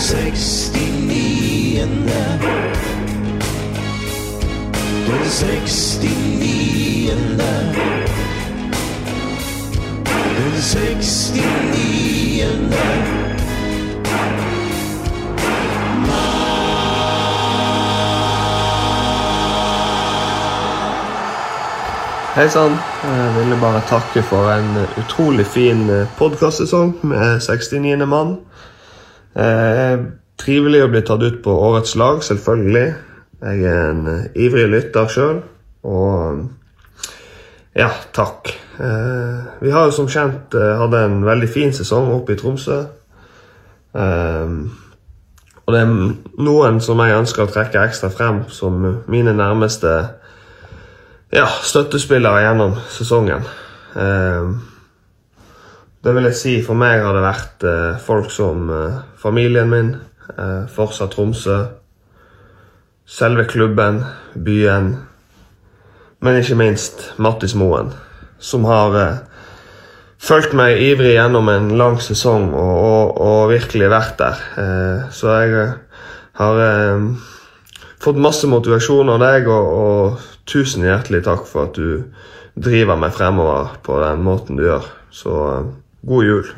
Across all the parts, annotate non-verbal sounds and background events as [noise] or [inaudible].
Sekstiniende. Den sekstiniende. Den sekstiniende. Hei sann. Jeg ville bare takke for en utrolig fin podkastsesong med 69. mann. Eh, trivelig å bli tatt ut på årets lag, selvfølgelig. Jeg er en eh, ivrig lytter sjøl, og ja, takk. Eh, vi har jo som kjent eh, hatt en veldig fin sesong oppe i Tromsø. Eh, og det er noen som jeg ønsker å trekke ekstra frem som mine nærmeste ja, støttespillere gjennom sesongen. Eh, det vil jeg si for meg har det vært eh, folk som eh, familien min, eh, Forsa Tromsø, selve klubben, byen, men ikke minst Mattis Moen, som har eh, fulgt meg ivrig gjennom en lang sesong og, og, og virkelig vært der. Eh, så jeg eh, har fått masse motivasjon av deg, og, og tusen hjertelig takk for at du driver meg fremover på den måten du gjør. Så god jul.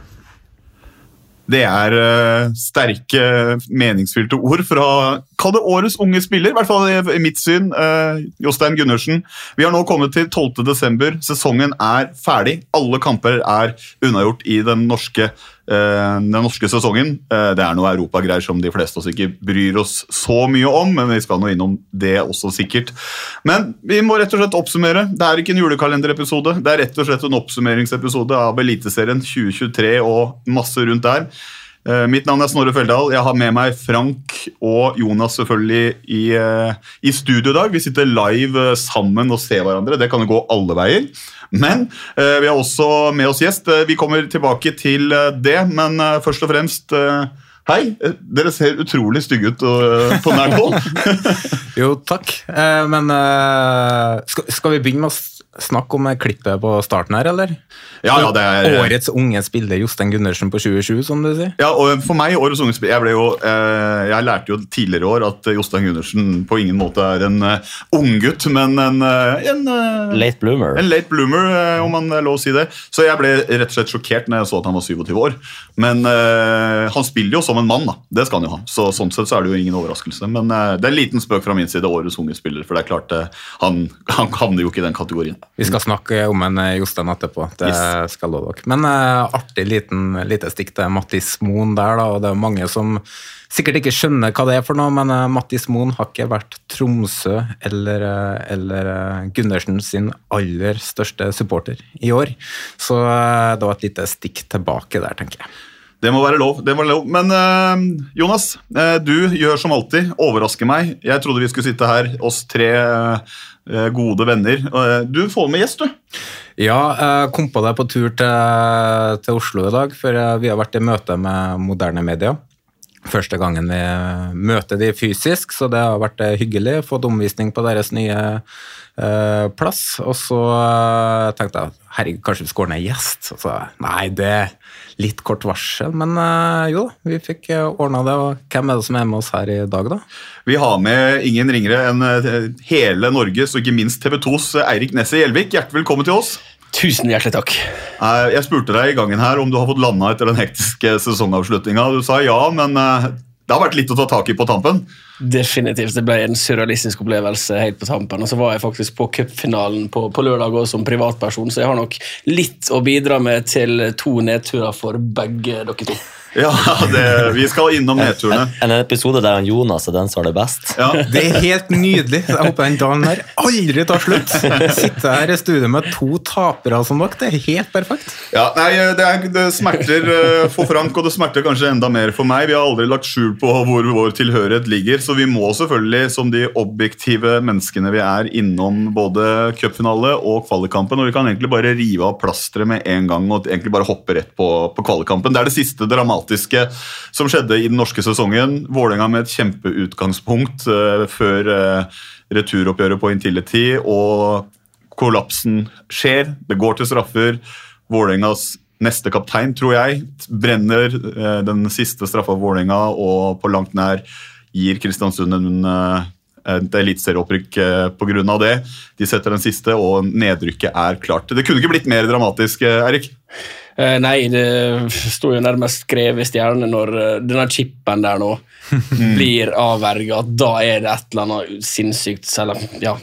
Det er uh, sterke, meningsfylte ord fra Kall det årets unge spiller, i hvert fall i mitt syn. Uh, Jostein Gundersen. Vi har nå kommet til 12. desember. Sesongen er ferdig. Alle kamper er unnagjort i den norske, den norske sesongen. Eh, det er noe europagreier som de fleste av oss ikke bryr oss så mye om, men vi skal nå innom det også sikkert. Men vi må rett og slett oppsummere. Det er ikke en julekalenderepisode. Det er rett og slett en oppsummeringsepisode av Eliteserien 2023 og masse rundt der. Eh, Mitt navn er Snorre Feldal. Jeg har med meg Frank og Jonas selvfølgelig i, eh, i studio i dag. Vi sitter live eh, sammen og ser hverandre. Det kan jo gå alle veier. Men eh, vi har også med oss gjest. Eh, Vi kommer tilbake til eh, det, men først og fremst Hei! Eh, Dere ser utrolig stygge ut og, på nært hold. [laughs] Jo, takk. Eh, men eh, skal, skal vi begynne med å snakke om eh, klippet på starten her, eller? Ja, ja, det er Årets unge spiller Jostein Gundersen på 2020, som du sier. Ja, og For meg, årets unge spiller Jeg, ble jo, eh, jeg lærte jo tidligere i år at Jostein Gundersen på ingen måte er en uh, unggutt, men en, eh, en eh, Late bloomer. En late bloomer, eh, om man er lov å si det. Så jeg ble rett og slett sjokkert når jeg så at han var 27 år. Men eh, han spiller jo som en mann, da. Det skal han jo ha. Så Sånn sett så er det jo ingen overraskelse. Men uh, det er en liten spøk fra min side, årets unge spiller. For det er klart, uh, han, [laughs] han havner jo ikke i den kategorien. Vi skal snakke om en eh, Jostein etterpå. Det Yes. skal love dere. Men artig liten, lite stikk til Mattis Moen der, da. Og det er mange som sikkert ikke skjønner hva det er for noe, men Mattis Moen har ikke vært Tromsø eller, eller Gundersen sin aller største supporter i år. Så det var et lite stikk tilbake der, tenker jeg. Det må være lov. det må være lov. Men eh, Jonas, eh, du gjør som alltid. Overrasker meg. Jeg trodde vi skulle sitte her, oss tre eh, gode venner. Du får med gjest, du. Ja, jeg kom på deg på tur til, til Oslo i dag, for vi har vært i møte med moderne media. Første gangen vi møter de fysisk, så det har vært hyggelig. Fått omvisning på deres nye plass. Og så tenkte jeg herregud, kanskje vi skal ordne gjest. Og så nei, det litt kort varsel. Men eh, jo vi fikk ordna det. Og hvem er det som er med oss her i dag, da? Vi har med ingen ringere enn eh, hele Norges og ikke minst TV 2s Eirik Nesset Gjelvik. Hjertelig velkommen til oss. Tusen hjertelig takk. Eh, Jeg spurte deg i gangen her om du har fått landa etter den hektiske sesongavslutninga. Du sa ja, men eh, det har vært litt å ta tak i på tampen. Definitivt. Det ble en surrealistisk opplevelse helt på tampen. Og så var jeg faktisk på cupfinalen på, på lørdag også som privatperson, så jeg har nok litt å bidra med til to nedturer for begge dere to. Ja, det, vi skal innom nedturene. En, en episode der han Jonas er den som har det best. Ja. Det er helt nydelig. Jeg håper den dagen her aldri tar slutt. Sitte her i studio med to tapere som dere, det er helt perfekt. Ja, nei, det, er, det smerter eh, for Frank, og det smerter kanskje enda mer for meg. Vi har aldri lagt skjul på hvor vår tilhørighet ligger, så vi må selvfølgelig, som de objektive menneskene vi er, innom både cupfinale og kvalikkampen. Og vi kan egentlig bare rive av plasteret med en gang og egentlig bare hoppe rett på, på kvalikkampen. Det er det siste dramatiske som skjedde i den norske sesongen. Vålerenga med et kjempeutgangspunkt eh, før eh, returoppgjøret på Intility, og kollapsen skjer. Det går til straffer. Vålerengas neste kaptein, tror jeg, brenner eh, den siste straffa Vålerenga og på langt nær gir Kristiansund en, et eliteserieopprykk pga. det. De setter den siste, og nedrykket er klart. Det kunne ikke blitt mer dramatisk, eh, Eh, nei, det sto jo nærmest skrevet i stjernene når uh, denne chipen der nå blir avverga. Da er det et eller annet sinnssykt Selv om ja,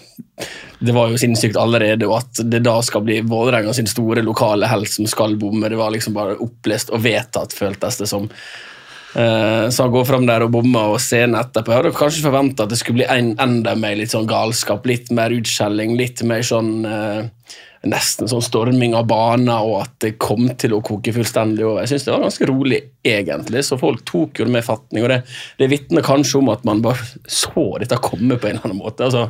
det var jo sinnssykt allerede, og at det da skal bli Vålerenga sin store lokale helt som skal bomme, det var liksom bare opplest og vedtatt, føltes det som. Uh, så han går fram der og bommer, og scenen etterpå Jeg hadde kanskje forventa at det skulle bli en, enda mer litt sånn galskap, litt mer utskjelling, litt mer sånn eh, Nesten sånn storming av baner, og at det kom til å koke fullstendig over. Jeg synes det var ganske rolig, egentlig, så folk tok jo det med fatning. og Det, det vitner kanskje om at man bare så dette komme på en eller annen måte. altså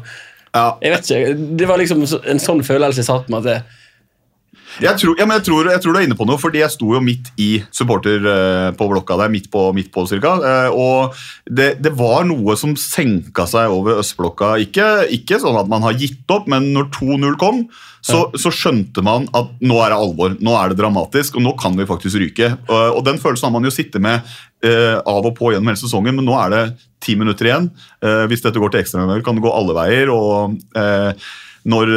Jeg vet ikke, Det var liksom en sånn følelse jeg satt med at det, Jeg tror, ja, men jeg, tror, jeg tror du er inne på noe, fordi jeg sto jo midt i supporter uh, på blokka der. Midt på, midt på cirka, uh, og det, det var noe som senka seg over østblokka. Ikke, ikke sånn at man har gitt opp, men når 2-0 kom, så, så skjønte man at nå er det alvor, nå er det dramatisk, og nå kan vi faktisk ryke. Og, og den følelsen har man jo sittet med eh, av og på gjennom hele sesongen, men nå er det ti minutter igjen. Hvis dette går til ekstraomganger, kan det gå alle veier. og når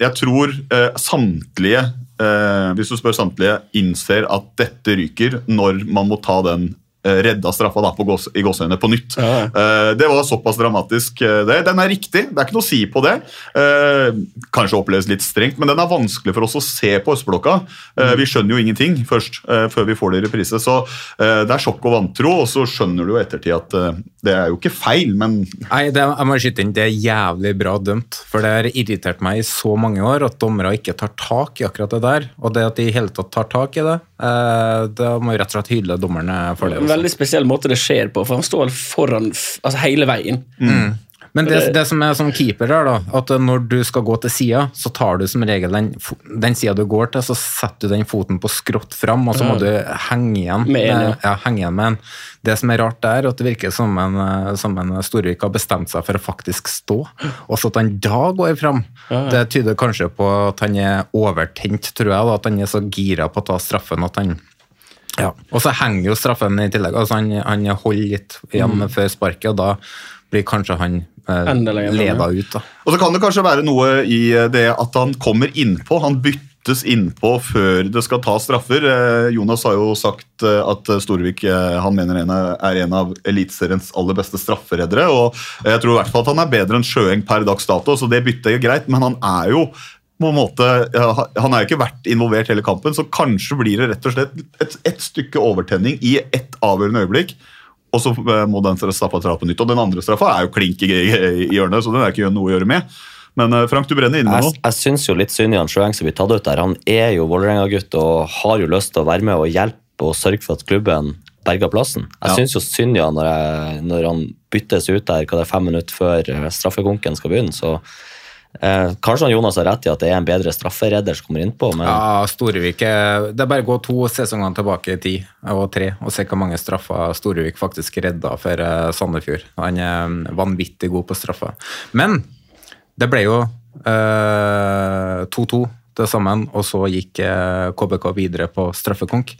Jeg tror samtlige eh, hvis du spør samtlige, innser at dette ryker når man må ta den redda straffa da, på gås, i gåseøynene på nytt. Eh, det var såpass dramatisk. eh, det. Den er riktig, det er ikke noe å si på det. Eh, kanskje oppleves litt strengt, men den er vanskelig for oss å se på østblokka. Eh, vi skjønner jo ingenting først, eh, før vi får det i reprise. Så eh, det er sjokk og vantro, og så skjønner du jo ettertid at eh, det er jo ikke feil, men Nei, det, jeg må skyte inn, det er jævlig bra dømt. For det har irritert meg i så mange år at dommere ikke tar tak i akkurat det der. Og det at de i hele tatt tar tak i det, eh, da må vi rett og slett hylle dommerne for det. Også. Veldig spesiell måte det skjer på, for han står foran altså hele veien. Mm. Men det, Det- som er som keeper er da, at når du skal gå til sida, så tar du som regel den, den sida du går til, så setter du den foten på skrått fram, og så må du henge igjen Med en, ja, henge igjen med en. Det som er rart der, at det virker som en, eh, som en Storvik har bestemt seg for å faktisk stå, og så at han da går fram. Det tyder kanskje på at han er overtent, tror jeg, da, at han er så gira på å ta straffen at han ja. Og så henger jo straffen i tillegg. altså Han, han holder litt igjen Mm. før sparket, og da blir kanskje han eh, leda ut. da. Og så kan det kanskje være noe i det at han kommer innpå. Han byttes innpå før det skal tas straffer. Eh, Jonas har jo sagt eh, at Storvik eh, han mener en er er en av eliteseriens aller beste straffereddere. og Jeg tror i hvert fall at han er bedre enn Sjøeng per dags dato, så det byttet er greit. Men han er jo på en måte, Han har jo ikke vært involvert hele kampen, så kanskje blir det rett og slett et, et stykke overtenning i ett avgjørende øyeblikk. Og så eh, må den straffa tra på nytt. Og den andre straffa er jo klink i, hjørnet, så den er ikke noe å gjøre med. Men eh, Frank, du brenner inne med noe. jeg syns jo litt synd i han Sjøeng som blir tatt ut der. Han er jo Vålerenga-gutt og har jo lyst til å være med og hjelpe og sørge for at klubben berger plassen. Jeg Ja. syns jo synd i han når, jeg, når han byttes ut der hva det er fem minutter før eh, straffekonken skal begynne. så eh, Kanskje han Jonas har rett i at det er en bedre strafferedder som kommer innpå, men Ja, Storevik er- Det er bare å gå to sesonger tilbake i tid, og tre, og se hvor mange straffer Storevik faktisk redda for eh, Sandefjord. Han er mm, vanvittig god på straffer. Men det ble jo eh, 2-2 til sammen, og så gikk eh, KBK videre på straffekonk.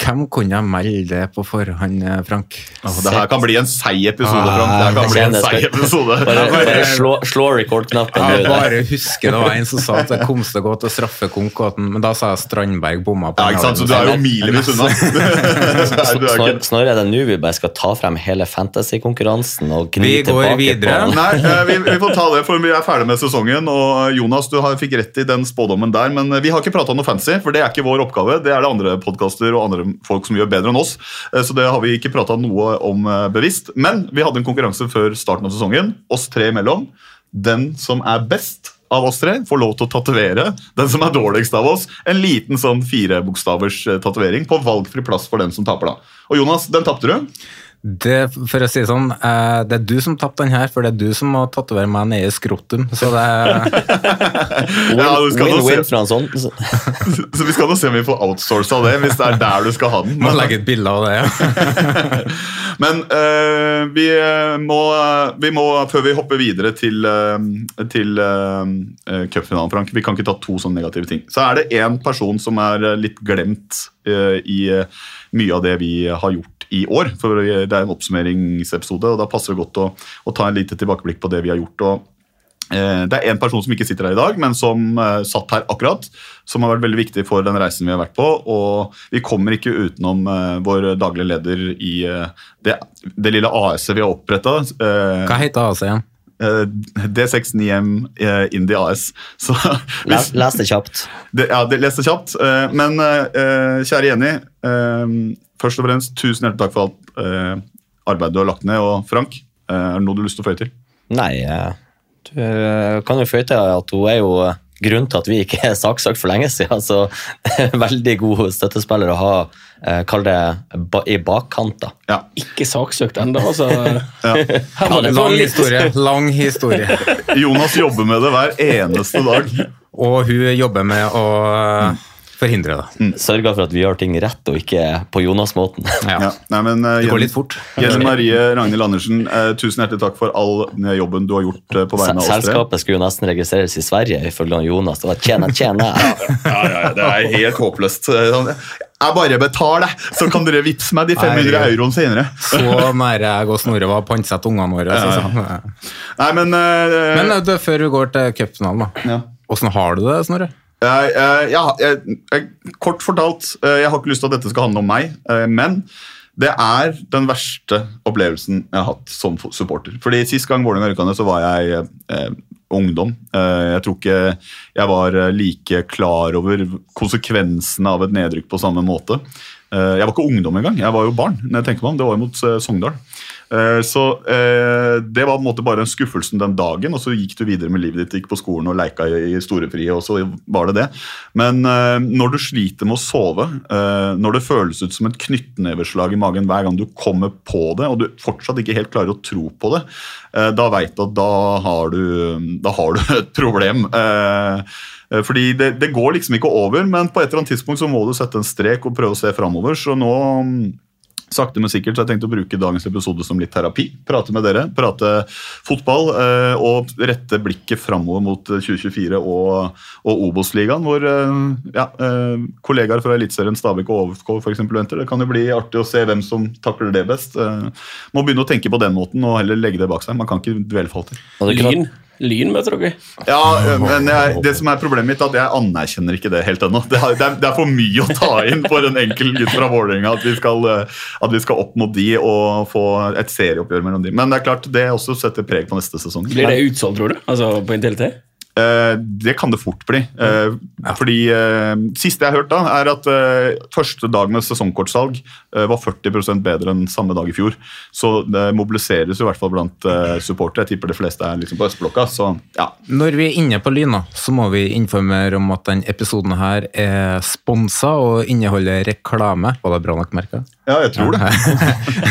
Hvem kunne melde det på forhånd, Frank? Frank? det her kan bli en seig episode, Ah, Frank. Det her kan bli en seig episode. Bare, bare slå, slå record-knappen. Jeg bare husker det var en som sa at det kom til å gå til straffekonk, og at men da sa jeg Strandberg bomma på Ja, ikke sant? Så du er jo milevis unna. Snorre [laughs] er- Snarere det nå vi bare skal ta frem hele fantasy-konkurransen og gni Vi går tilbake videre. Nei, eh, vi, vi får ta det, for vi er ferdig med sesongen. Og Jonas, du har, fikk rett i den spådommen der, men vi har ikke prata noe fancy, for det er ikke vår oppgave. Det er det andre podkaster og andre folk som gjør bedre enn oss. Eh, Så det har vi ikke prata noe om eh, bevisst. Men vi hadde en konkurranse før starten av sesongen, oss tre imellom. Den som er best av oss tre, får lov til å tatovere den som er dårligst av oss. En liten sånn firebokstavers eh, tatovering på valgfri plass for den som taper. da. Og Jonas, den tapte du. Det, for å si det sånn, eh, det er du som tapte den her, for det er du som må tatovere meg nede i skrotum. Så det [laughs] Ja, du skal nå Win-win fra en sånn. [laughs] Så- Så vi skal nå se om vi får outsourca det, hvis det er der du skal ha den. må legge et bilde av det. Ja. [laughs] Men uh, vi, må, vi må, før vi hopper videre til, uh, til uh, cupfinalen, Frank, vi kan ikke ta to sånne negative ting. Så er det én person som er eh, litt glemt uh, i eh, mye av det vi har gjort i år. For det er en oppsummeringsepisode, og da passer det godt å, å ta en lite tilbakeblikk på det vi har gjort. og Eh, Det er en person som ikke sitter her i dag, men som eh, satt her akkurat. Som har vært veldig viktig for den reisen vi har vært på. Og vi kommer ikke utenom eh, vår daglige leder i det, det lille AS-et vi har oppretta. Hva heter AS igjen? D69M eh, Indie AS. [laughs] Så, Les, les det kjapt. det, ja, det, les det kjapt. Eh, men eh, kjære Jenny, eh, først og fremst tusen hjertelig takk for alt eh, arbeidet du har lagt ned. Og Frank, eh, er det noe du har lyst til å føye til? Nei, eh, du eh, kan jo føye til at hun er jo eh, grunnen til at vi ikke er saksøkt for lenge siden. Så veldig god støttespiller å ha, eh, kall det ba, i bakkant. da. Ja. Ikke saksøkt ennå, altså. [laughs] Ja. Få Lang historie. Lang historie. [laughs] Jonas jobber med det hver eneste dag. Og hun jobber med å eh, forhindre det. Sørger for at vi gjør ting rett og ikke på Jonas-måten. Ja. Nei, men, uh, Det går litt fort. Jenny Marie Ragnhild Andersen, uh, tusen hjertelig takk for all jobben du har gjort uh, på vegne av oss tre. Selskapet skulle jo nesten registreres i Sverige, ifølge Jonas. Det var tjene, tjene. [laughs] Ja, ja, ja, det er helt håpløst. Jeg bare betaler, så kan dere vippse meg de 500 Nei. euroene senere. Så nære jeg og Snorre var å pantsette ungene våre. Nei, men, Men du, før vi går til cupfinalen, da. Ja. Åssen har du det, Snorre? Jeg, jeg, ja, jeg, jeg, kort fortalt, eh, jeg har ikke lyst til at dette skal handle om meg, eh, men det er den verste opplevelsen jeg har hatt som supporter. Fordi Sist gang Vålerenga rykka ned, så var jeg eh, ungdom. Eh, jeg tror ikke jeg var eh, like klar over konsekvensene av et nedrykk på samme måte. Eh, jeg var ikke ungdom engang, jeg var jo barn. når jeg tenker meg om, Det var jo mot eh, Sogndal. Eh, Så eh, Det var på en måte bare en skuffelsen den dagen, og så gikk du videre med livet ditt, gikk på skolen og leika i storefriet, og så var det det. Men eh, når du sliter med å sove, når det føles ut som et knyttneveslag i magen hver gang du kommer på det, og du fortsatt ikke helt klarer å tro på det, da veit du at da har du, da har du [laughs] et problem. Fordi det, det går liksom ikke over, men på et eller annet tidspunkt så må du sette en strek og prøve å se framover. Så nå Sakte, men sikkert så har jeg tenkt å bruke dagens episode som litt terapi. Prate med dere, prate fotball eh, og rette blikket framover mot eh, 2024 og, og Obos-ligaen, hvor eh, ja, eh, kollegaer fra Eliteserien, Stabæk og OFK for eksempel, venter. Det kan jo bli artig å se hvem som takler det best. Eh, må begynne å tenke på den måten og heller legge det bak seg. Man kan ikke dvele for alltid. Lyn. Møter dere. Ja, men jeg, det som er problemet mitt, er at jeg anerkjenner ikke det helt ennå. Det, er- det er for mye å ta inn for en enkel gutt fra Vålerenga at, at vi skal opp mot de og få et serieoppgjør mellom de. Men det er klart, det også setter preg på neste sesong. Blir det utsolgt, tror du? Altså på Intility? Eh, det kan det fort bli. Ja. fordi eh, Siste jeg har hørt, da, er at eh, første dag med sesongkortsalg eh, var 40% bedre enn samme dag i fjor. Så det mobiliseres jo i hvert fall blant eh, supportere. Jeg tipper de fleste er liksom på østblokka. Så ja, Når vi er inne på Lyna, så må vi informere om at denne episoden her er sponsa og inneholder reklame. Var det bra nok merka? Ja, jeg tror det.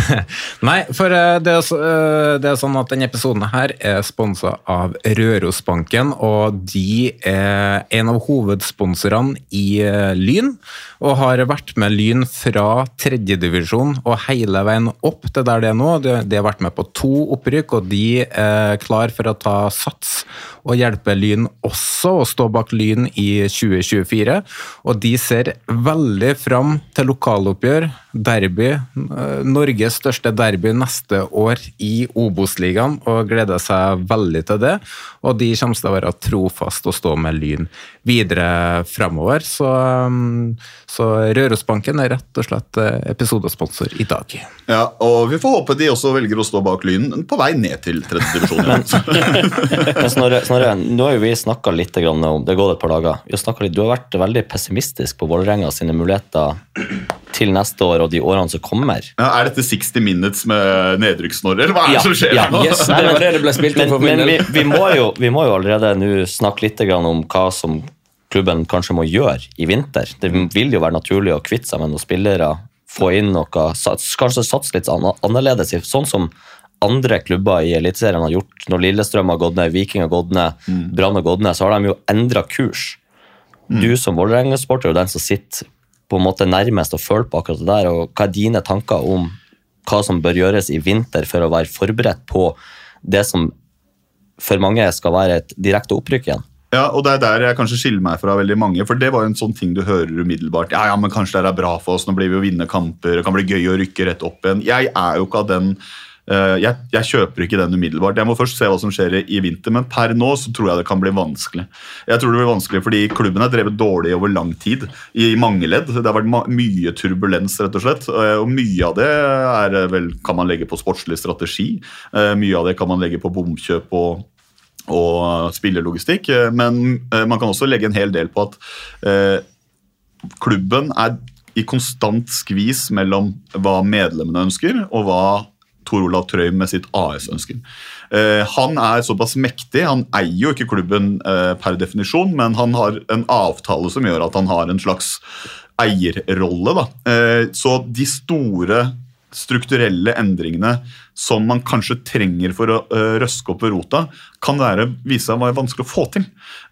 [laughs] Nei, for eh, det er, eh, det er sånn at denne episoden her er sponsa av Rørosbanken, og de er en av hovedsponsorene i eh, Lyn, og har vært med Lyn fra tredjedivisjon og hele veien opp til der det er nå. De, de har vært med på to opprykk, og de er klar for å ta sats og hjelpe Lyn også, og stå bak Lyn i 2024. Og de ser veldig fram til lokaloppgjør, derby, eh, Norges største derby neste år i Obos-ligaen, og gleder seg veldig til det. Og de kommer til å være trofast og stå med Lyn videre fremover. Så, um, så Rørosbanken er rett og slett eh, episodesponsor i dag. Ja, og Vi får håpe de også velger å stå bak Lynen på vei ned til tredjedivisjon. [laughs] Men Snorre, Snorre, nå har jo vi snakka litt om det går et par dager. Vi har litt, Du har vært veldig pessimistisk på Vålerenga sine muligheter til neste år og de årene som kommer. Ja, er dette 60 minutes med nedrykkssnorre, eller hva er det som skjer? ja. nå? Yes, det var det det ble spilt Men, men vi, vi, må jo, vi må jo allerede nå snakke litt om hva som klubben kanskje må gjøre i vinter. Det vil jo være naturlig å kvitte seg med noen spillere, få inn noe, kanskje satse litt annerledes. Sånn som andre klubber i Eliteserien har gjort. Når Lillestrøm har gått ned, Viking har gått ned, Brann har gått ned, så har de jo endra kurs. Du som Vålerenga-sporter er den som sitter på en måte nærmest og føler på akkurat det der. og Hva er dine tanker om hva som bør gjøres i vinter for å være forberedt på det som for mange skal være et direkte opprykk igjen? Ja, og det er der jeg kanskje skiller meg fra veldig mange, for det var jo en sånn ting du hører umiddelbart. Ja, ja, men kanskje det er bra for oss, nå blir vi jo vinne kamper, det kan bli gøy å rykke rett opp igjen. Jeg er jo ikke av den eh, jeg, jeg kjøper ikke den umiddelbart. Jeg må først se hva som skjer i, vinter, men per nå så tror jeg det kan bli vanskelig. Jeg tror det blir vanskelig fordi klubben er drevet dårlig over lang tid, i mange ledd. Det har vært mye turbulens, rett og slett, eh, og mye av det er eh, vel, kan man legge på sportslig strategi. Mye av det kan man legge på bomkjøp og og spillerlogistikk. eh, men eh, man kan også legge en hel del på at eh, klubben er i konstant skvis mellom hva medlemmene ønsker, og hva Tor Olav Trøim med sitt AS ønsker. Han er såpass mektig, han eier jo ikke klubben per definisjon, men han har en avtale som gjør at han har en slags eierrolle. Eh, så de store strukturelle endringene som man kanskje trenger for å øh, røske opp ved rota, kan være, vise seg å være vanskelig å få til.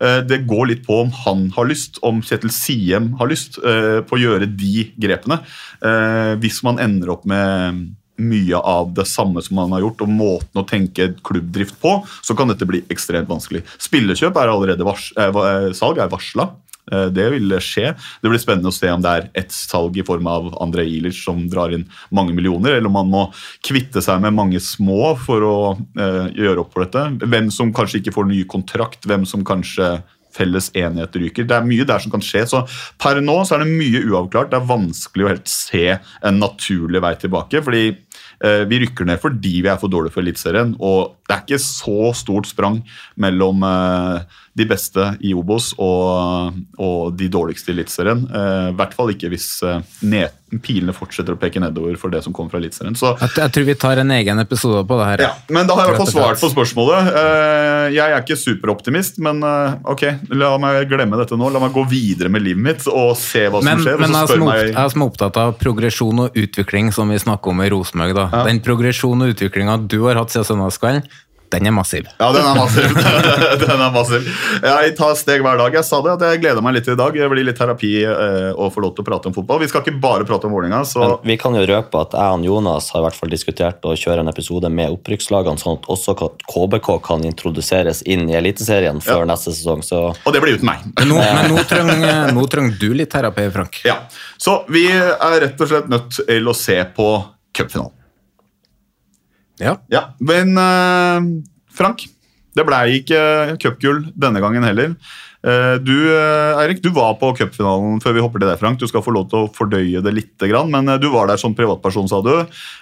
Eh, det går litt på om han har lyst, om Kjetil Siem har lyst eh, på å gjøre de grepene. Eh, hvis man ender opp med mye av det samme som man har gjort, og måten å tenke klubbdrift på, så kan dette bli ekstremt vanskelig. Spillekjøp er allerede vars eh, eh, salg er varsla. Eh, Det vil skje. Det blir spennende å se om det er ett salg i form av André Ilic som drar inn mange millioner, eller om man må kvitte seg med mange små for å eh, gjøre opp for dette. Hvem som kanskje ikke får ny kontrakt, hvem som kanskje felles enighet ryker. Det er mye der som kan skje. så Per nå så er det mye uavklart. Det er vanskelig å helt se en naturlig vei tilbake. fordi eh, vi rykker ned fordi vi er for dårlige for Eliteserien. Og det er ikke så stort sprang mellom eh, de beste i Obos og, og de dårligste i Eliteserien. Eh, I hvert fall ikke hvis eh, ned, pilene fortsetter å peke nedover for det som kommer fra Eliteserien. Jeg, jeg tror vi tar en egen episode på det her. ja, men da har jeg i hvert fall svart på spørsmålet. Eh, Jeg er ikke superoptimist, men eh, ok, la meg glemme dette nå. La meg gå videre med livet mitt og se hva som Men, skjer. men jeg, som meg- jeg som er opptatt av progresjon og utvikling, som vi snakker om i Rosenborg, da. den progresjon og utviklinga du har hatt siden søndagskvelden, den er massiv. Ja, den er massiv. [laughs] den er massiv. Jeg tar steg hver dag. Jeg sa det at jeg gleder meg litt i dag. Det blir litt terapi eh, å få lov til å prate om fotball. Vi skal ikke bare prate om Vålerenga, vi kan jo røpe at jeg og Jonas har i hvert fall diskutert å kjøre en episode med opprykkslagene, sånn at også KBK kan introduseres inn i Eliteserien før neste sesong. Så Og det blir uten meg. Men nå, [laughs] men nå trenger nå trenger du litt terapi, Frank. Ja, Så vi er rett og slett nødt til å se på cupfinalen. Ja. Ja, Men uh, Frank, det ble ikke cupgull denne gangen heller. Uh, du, eh, Eirik, du var på cupfinalen før vi hopper til deg, Frank. Du skal få lov til å fordøye det litt, men du var der som privatperson, sa du.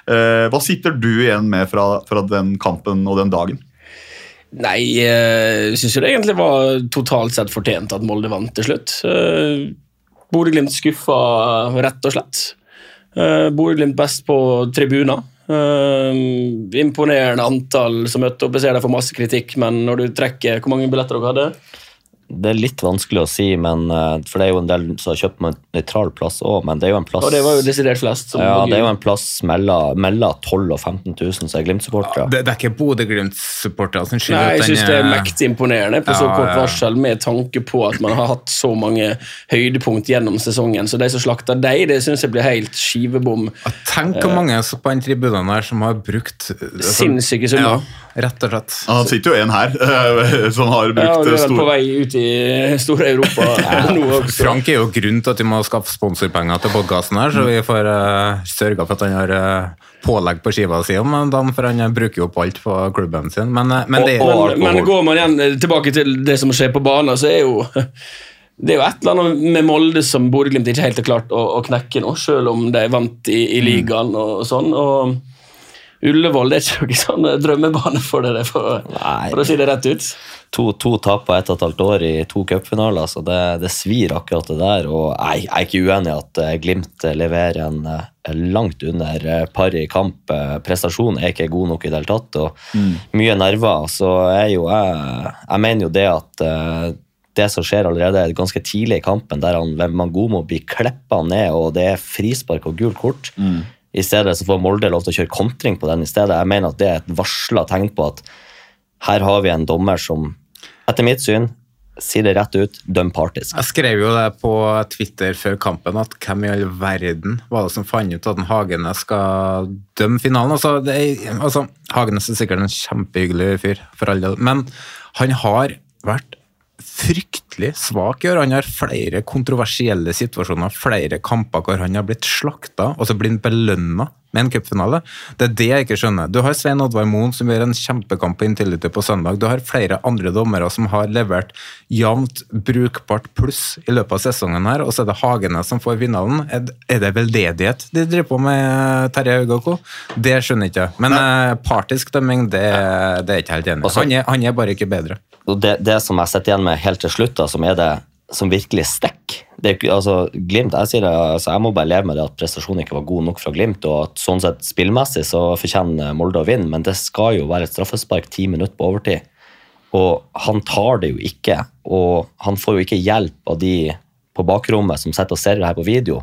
Uh, Hva sitter du igjen med fra, fra den kampen og den dagen? Nei, jeg syns jo det egentlig var totalt sett fortjent at Molde vant til slutt. Bodø-Glimt skuffa, rett og slett. Bodø-Glimt best på tribuner. Eh, imponerende antall som møtte opp. Jeg ser de får masse kritikk, men når du trekker Hvor mange billetter dere hadde? Det er litt vanskelig å si, men, eh, for det er jo en del som har kjøpt med nøytral plass òg, men det er jo en plass Og det var jo desidert flest. som Ja, det er jo en plass mellom mellom 12 og 15 000 som er Glimt-supportere. Det, det er ikke Bodø-Glimt-supportere som skylder Nei, jeg syns det er er- mektig imponerende på så Ja, kort varsel, med tanke på at man har hatt så mange høydepunkt gjennom sesongen. Så de som slakter deg, det syns jeg blir helt skivebom. Tenk hvor mange som på den tribunen her som har brukt eh, altså- Sinnssyke summer. Ja, rett og slett. Ja, det sitter jo en her eh, som har brukt Ja, og du er stor... på vei ut i store Europa [laughs] også. Frank er jo grunnen til at vi må skaffe sponsorpenger til podkasten her, så vi får uh, sørga for at han har uh, pålegg på skiva si om dagen, for han eh, bruker jo opp alt på klubben sin. Men, eh, men det men, men går man igjen eh, tilbake til det som skjer på banen, så er jo det er jo et eller annet med Molde som Bodø-Glimt ikke helt har klart å, å knekke nå, selv om de vant i, i ligaen og sånn. og Ullevål det er ikke noen sånn drømmebane for dere, for, for å si det rett ut. To, to tap på ett og et halvt år i to cupfinaler, så det, det svir akkurat det der. Og jeg, jeg er ikke uenig i at eh, Glimt leverer en eh, langt under eh, par i kamp. Eh, Prestasjonen er ikke god nok i det hele tatt, og mye nerver. Så er jo jeg, jeg mener jo det at eh, det som skjer allerede ganske tidlig i kampen, der han Mangomo blir kleppa ned, og det er frispark og gult kort. I stedet så får Molde lov til å kjøre kontring på den i stedet. Jeg mener at det er et varsla tegn på at her har vi en dommer som, etter mitt syn, sier det rett ut, døm partisk. Jeg skrev jo det på Twitter før kampen, at hvem i all verden var det som fant ut at en Hagenes skal dømme finalen? Altså, er, altså, Hagenes er sikkert en kjempehyggelig fyr, for all del, men han har vært fryktelig svak i år. Han har flere kontroversielle situasjoner, flere kamper hvor han har blitt slakta, og så blir han belønna med en cupfinale. Det er det jeg ikke skjønner. Du har Svein Oddvar Moen som gjør en kjempekamp på Intility på søndag. Du har flere andre dommere som har levert jevnt brukbart pluss i løpet av sesongen her, og så er det Hagene som får finalen. Er det veldedighet de driver på med, Terje Haug og co.? Det skjønner jeg ikke. Men Nei. partisk dømming, det, det er jeg ikke helt enig i. Altså- Han, han er bare ikke bedre. Det, det som jeg sitter igjen med helt til slutt, da, som er det som virkelig stikker er altså, Glimt, jeg sier altså, jeg må bare leve med det at prestasjonen ikke var god nok fra Glimt, og at sånn sett spillmessig så fortjener Molde å vinne, men det skal jo være et straffespark ti minutter på overtid. Og han tar det jo ikke, og han får jo ikke hjelp av de på bakrommet som sitter og ser det her på video.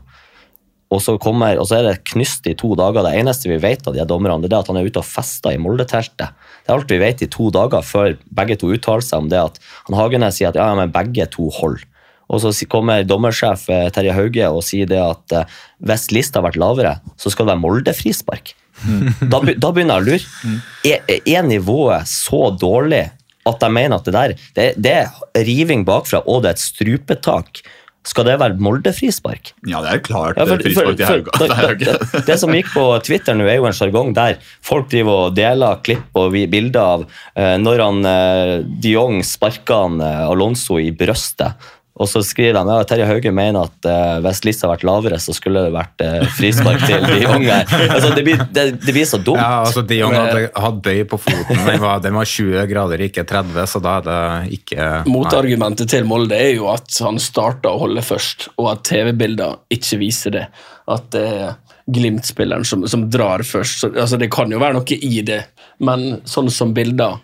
Og så, kommer, og så er det knyst i to dager. Det eneste vi vet av de dommerne, det er at han er ute og fester i Molde-teltet. Det er alt vi vet i to dager før begge to uttaler seg om det at han Hagenes sier at ja, men begge to holder. Og så kommer dommersjef eh, Terje Hauge og sier det at eh, hvis lista har vært lavere, så skal det være Molde-frispark. [laughs] Da, da begynner jeg å lure. Er, er nivået så dårlig at jeg mener at det der det, det er riving bakfra, og det er et strupetak? Skal det være Molde-frispark? Ja, det er klart Ja, for- eh, frispark til Hauga. [laughs] Det, Det det, det som gikk på Twitter nå, er jo en sjargong der folk driver og deler klipp og bilder av eh, når han eh, de Jong sparka han eh, Alonso i brøstet. Og så skriver de ja, Terje Hauge mener at uh, hvis lista har vært lavere, så skulle det vært uh, frispark til de [laughs] unge. Altså, det, blir, det, det blir så dumt. Ja, altså De unge hadde, hadde bøy på foten. Den var, den var 20 grader, ikke 30, så da er det ikke Motargumentet til Molde er jo at han starta å holde først, og at TV-bilder ikke viser det. At det er Glimt-spilleren som, som drar først. Så, altså, det kan jo være noe i det, men sånn som bilder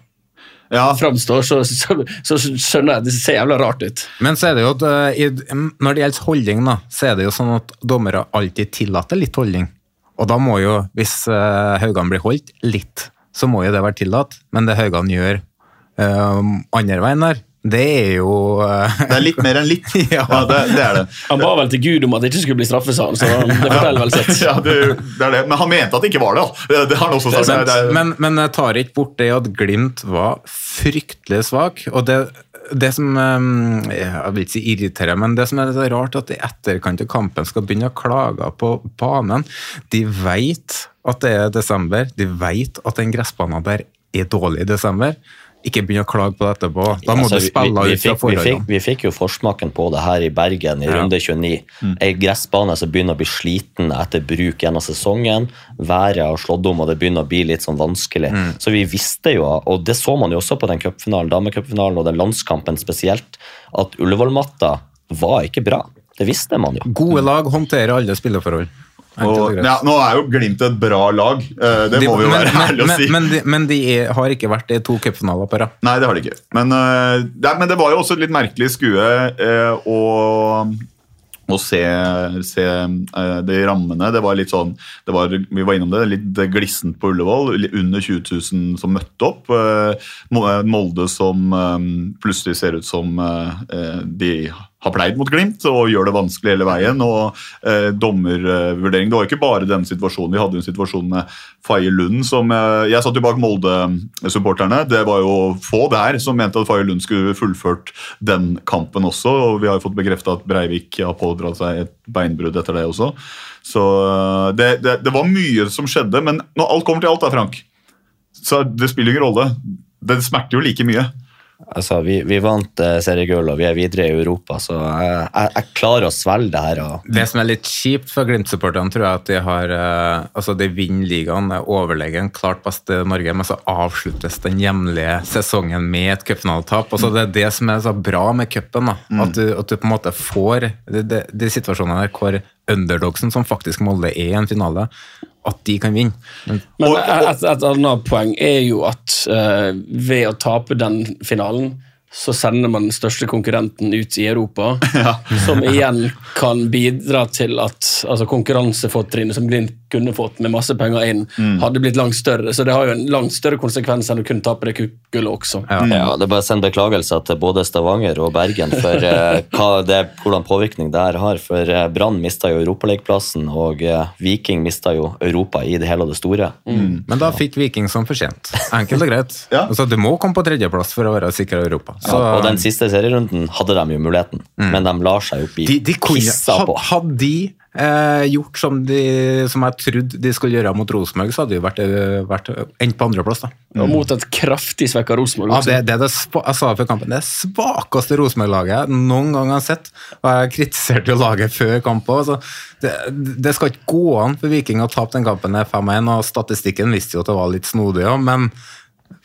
framstår, så, så, så skjønner jeg at det ser jævla rart ut. Men så er det jo at eh, når det gjelder holdning, da, så er det jo sånn at dommere alltid tillater litt holdning. Og da må jo, hvis uh, Haugan blir holdt litt, så må jo det være tillatt. Men det Haugan gjør uh, andre veien der, det er jo uh... Det er litt mer enn litt. [laughs] ja. det, det er det. Han ba vel til Gud om at det ikke skulle bli straffe, sa han. Så det forteller vel sitt. [laughs] Ja, det, det er det. Men han mente at det ikke var det. da. Det, har han også sagt. men, Det er- men, men jeg tar ikke bort det at Glimt var fryktelig svak. og det, det som eh, Jeg vil ikke si irriterer, men det som er så rart, at i etterkant av kampen skal begynne å klage på banen. De vet at det er desember, de vet at den gressbanen der er dårlig i desember. Ikke begynne å klage på det etterpå. Da må Altså, du vi- spille vi, vi, ut fra fikk, vi, vi fikk jo forsmaken på det her i Bergen i Ja. runde 29. Ei gressbane som begynner å bli sliten etter bruk gjennom sesongen. Været har slått om, og det begynner å bli litt sånn vanskelig. Mm. Så vi visste jo, og det så man jo også på den cupfinalen, damecupfinalen og den landskampen spesielt, at Ullevål-matta var ikke bra. Det visste man jo. Gode lag håndterer alle spilleforhold. Og ja, nå er jo Glimt et bra lag, eh, det De- må vi jo men, være men, ærlige å si. men, de, men de er, har ikke vært i to cupfinaler på rad. Nei, det har de ikke. Men, eh, det, men det var jo også et litt merkelig skue eh, å, å se, se eh, de rammene. Det var litt sånn, det var, vi var innom det, litt glissent på Ullevål. Under 20 000 som møtte opp. Eh, Molde som eh, plutselig ser ut som de har pleid mot Glimt og gjør det vanskelig hele veien. og eh, Dommervurdering. Det var ikke bare denne situasjonen. Vi hadde en situasjon med Faye Lund som eh, Jeg satt jo bak Molde-supporterne. Det var jo få der som mente at Faye Lund skulle fullført den kampen også. og Vi har jo fått bekrefta at Breivik har pådratt seg et beinbrudd etter det også. Så eh, det, det, det var mye som skjedde, men når alt kommer til alt, da, Frank, så det spiller ingen rolle. Det smerter jo like mye. Altså, vi, vi vant eh, seriegull, og vi er videre i Europa, så jeg, jeg, jeg klarer å svelge det her. Og, Det som er litt kjipt for Glimt-supporterne, tror jeg at de har eh, Altså, de vinner ligaen, er overlegen, klart best i Norge, men så avsluttes den hjemlige sesongen med et cupfinaletap. Altså, det er det som er så bra med cupen. Mm. At, du, at du på en måte får de, de, de situasjonene der hvor underdogsen, som faktisk Molde er i en finale, at de kan vinne. Men, Men et, et annet poeng er jo at uh, ved å tape den finalen, så sender man den største konkurrenten ut i Europa. [laughs] Som igjen kan bidra til at altså konkurransefortrinnet som Glimt kunne fått med masse penger inn, Mm. hadde blitt langt større. Så det har jo en langt større konsekvens enn å kunne tape det kuppgullet også. ja. det er bare å sende beklagelser til både Stavanger og Bergen for eh, hva det, hvordan påvirkning det her har. For eh, Brann mista jo europalekeplassen, og eh, Viking mista jo Europa i det hele og det store. men da fikk Viking som fortjent. Enkelt og greit. Altså, du må komme på tredjeplass for å være sikker i Europa. Så, Ja, og den siste serierunden hadde de jo muligheten, men de lar seg jo bli de, de kunne, pissa på. Hadde de eh, gjort som, de, som jeg trodde de skulle gjøre mot Rosenborg, så hadde de vært, eh, vært endt på andreplass. Mm. Mot et kraftig svekka Rosenborg. Ja, det, det det jeg sa før kampen, det svakeste Rosenborg-laget jeg noen gang har sett. Og jeg kritiserte jo laget før kampen. Altså, det, det skal ikke gå an for Viking å tape den kampen 5-1, og statistikken visste jo at det var litt snodig òg, men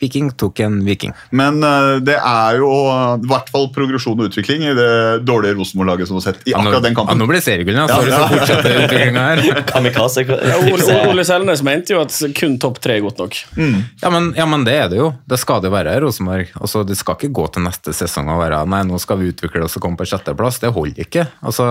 Viking tok en Viking. Men uh, det er jo uh, i hvert fall progresjon og utvikling i det dårlige Rosenborg-laget som har sett i Ja, nå- akkurat den kampen. ja, nå blir det seriegull, ja. Sorry, så fortsetter [laughs] utviklingen her. Kamikaze. Ja, Ole, Ole Selnes mente jo at kun topp tre er godt nok. Ja men, ja, men det er det jo. Det skal det være, Rosenborg. Altså, det skal ikke gå til neste sesong og være nei, nå skal vi utvikle oss og komme på sjetteplass. Det holder ikke. Altså,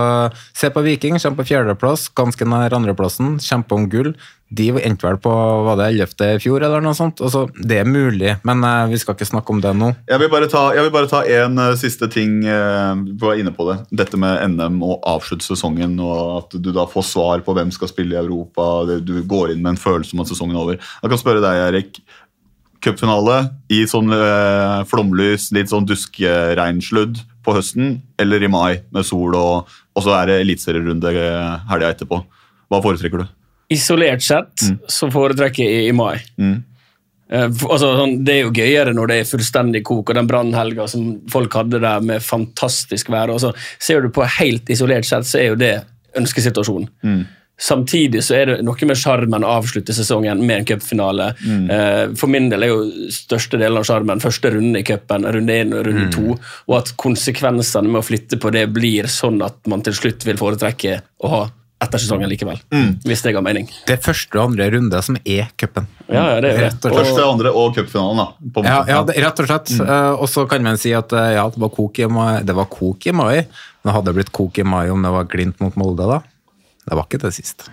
se på Viking, kommer på fjerdeplass, ganske nær andreplassen, kjempe om gull. De endte vel på var det 11. i fjor, eller noe sånt. Altså, det er mulig, men uh, vi skal ikke snakke om det nå. Jeg vil bare ta, jeg en eh, siste ting. Uh, Du var inne på det. Dette med NM og avslutte sesongen, og at du da får svar på hvem skal spille i Europa. Du går inn med en følelse om at sesongen er over. Jeg kan spørre deg, Erik. Cupfinale i sånn eh, flomlys, litt sånn duskregnsludd på høsten, eller i mai med sol, og, og så er det eliteserierunde eh, helga etterpå. Hva foretrekker du? Isolert sett så foretrekker jeg i mai. Mm. f- altså, sånn, det er jo gøyere når det er fullstendig kok, og den brannhelga som folk hadde der med fantastisk vær. og så Ser du på helt isolert sett, så er jo det ønskesituasjonen. Samtidig så er det noe med sjarmen å avslutte sesongen med en cupfinale. Eh, For min del er jo største delen av sjarmen første runde i cupen, runde én og runde to, og at konsekvensene med å flytte på det blir sånn at man til slutt vil foretrekke å ha ettersesongen likevel. Hvis det ga mening. Det er første og andre runde som er cupen. Ja, ja, det er. Rett og slett. Første, andre og cupfinalen, da. På Ja, ja det, rett og slett. Eh, og så kan man si at uh, ja, det var kok i mai, det var kok i mai. Men hadde det blitt kok i mai om det var Glimt mot Molde, da? Det var ikke det sist.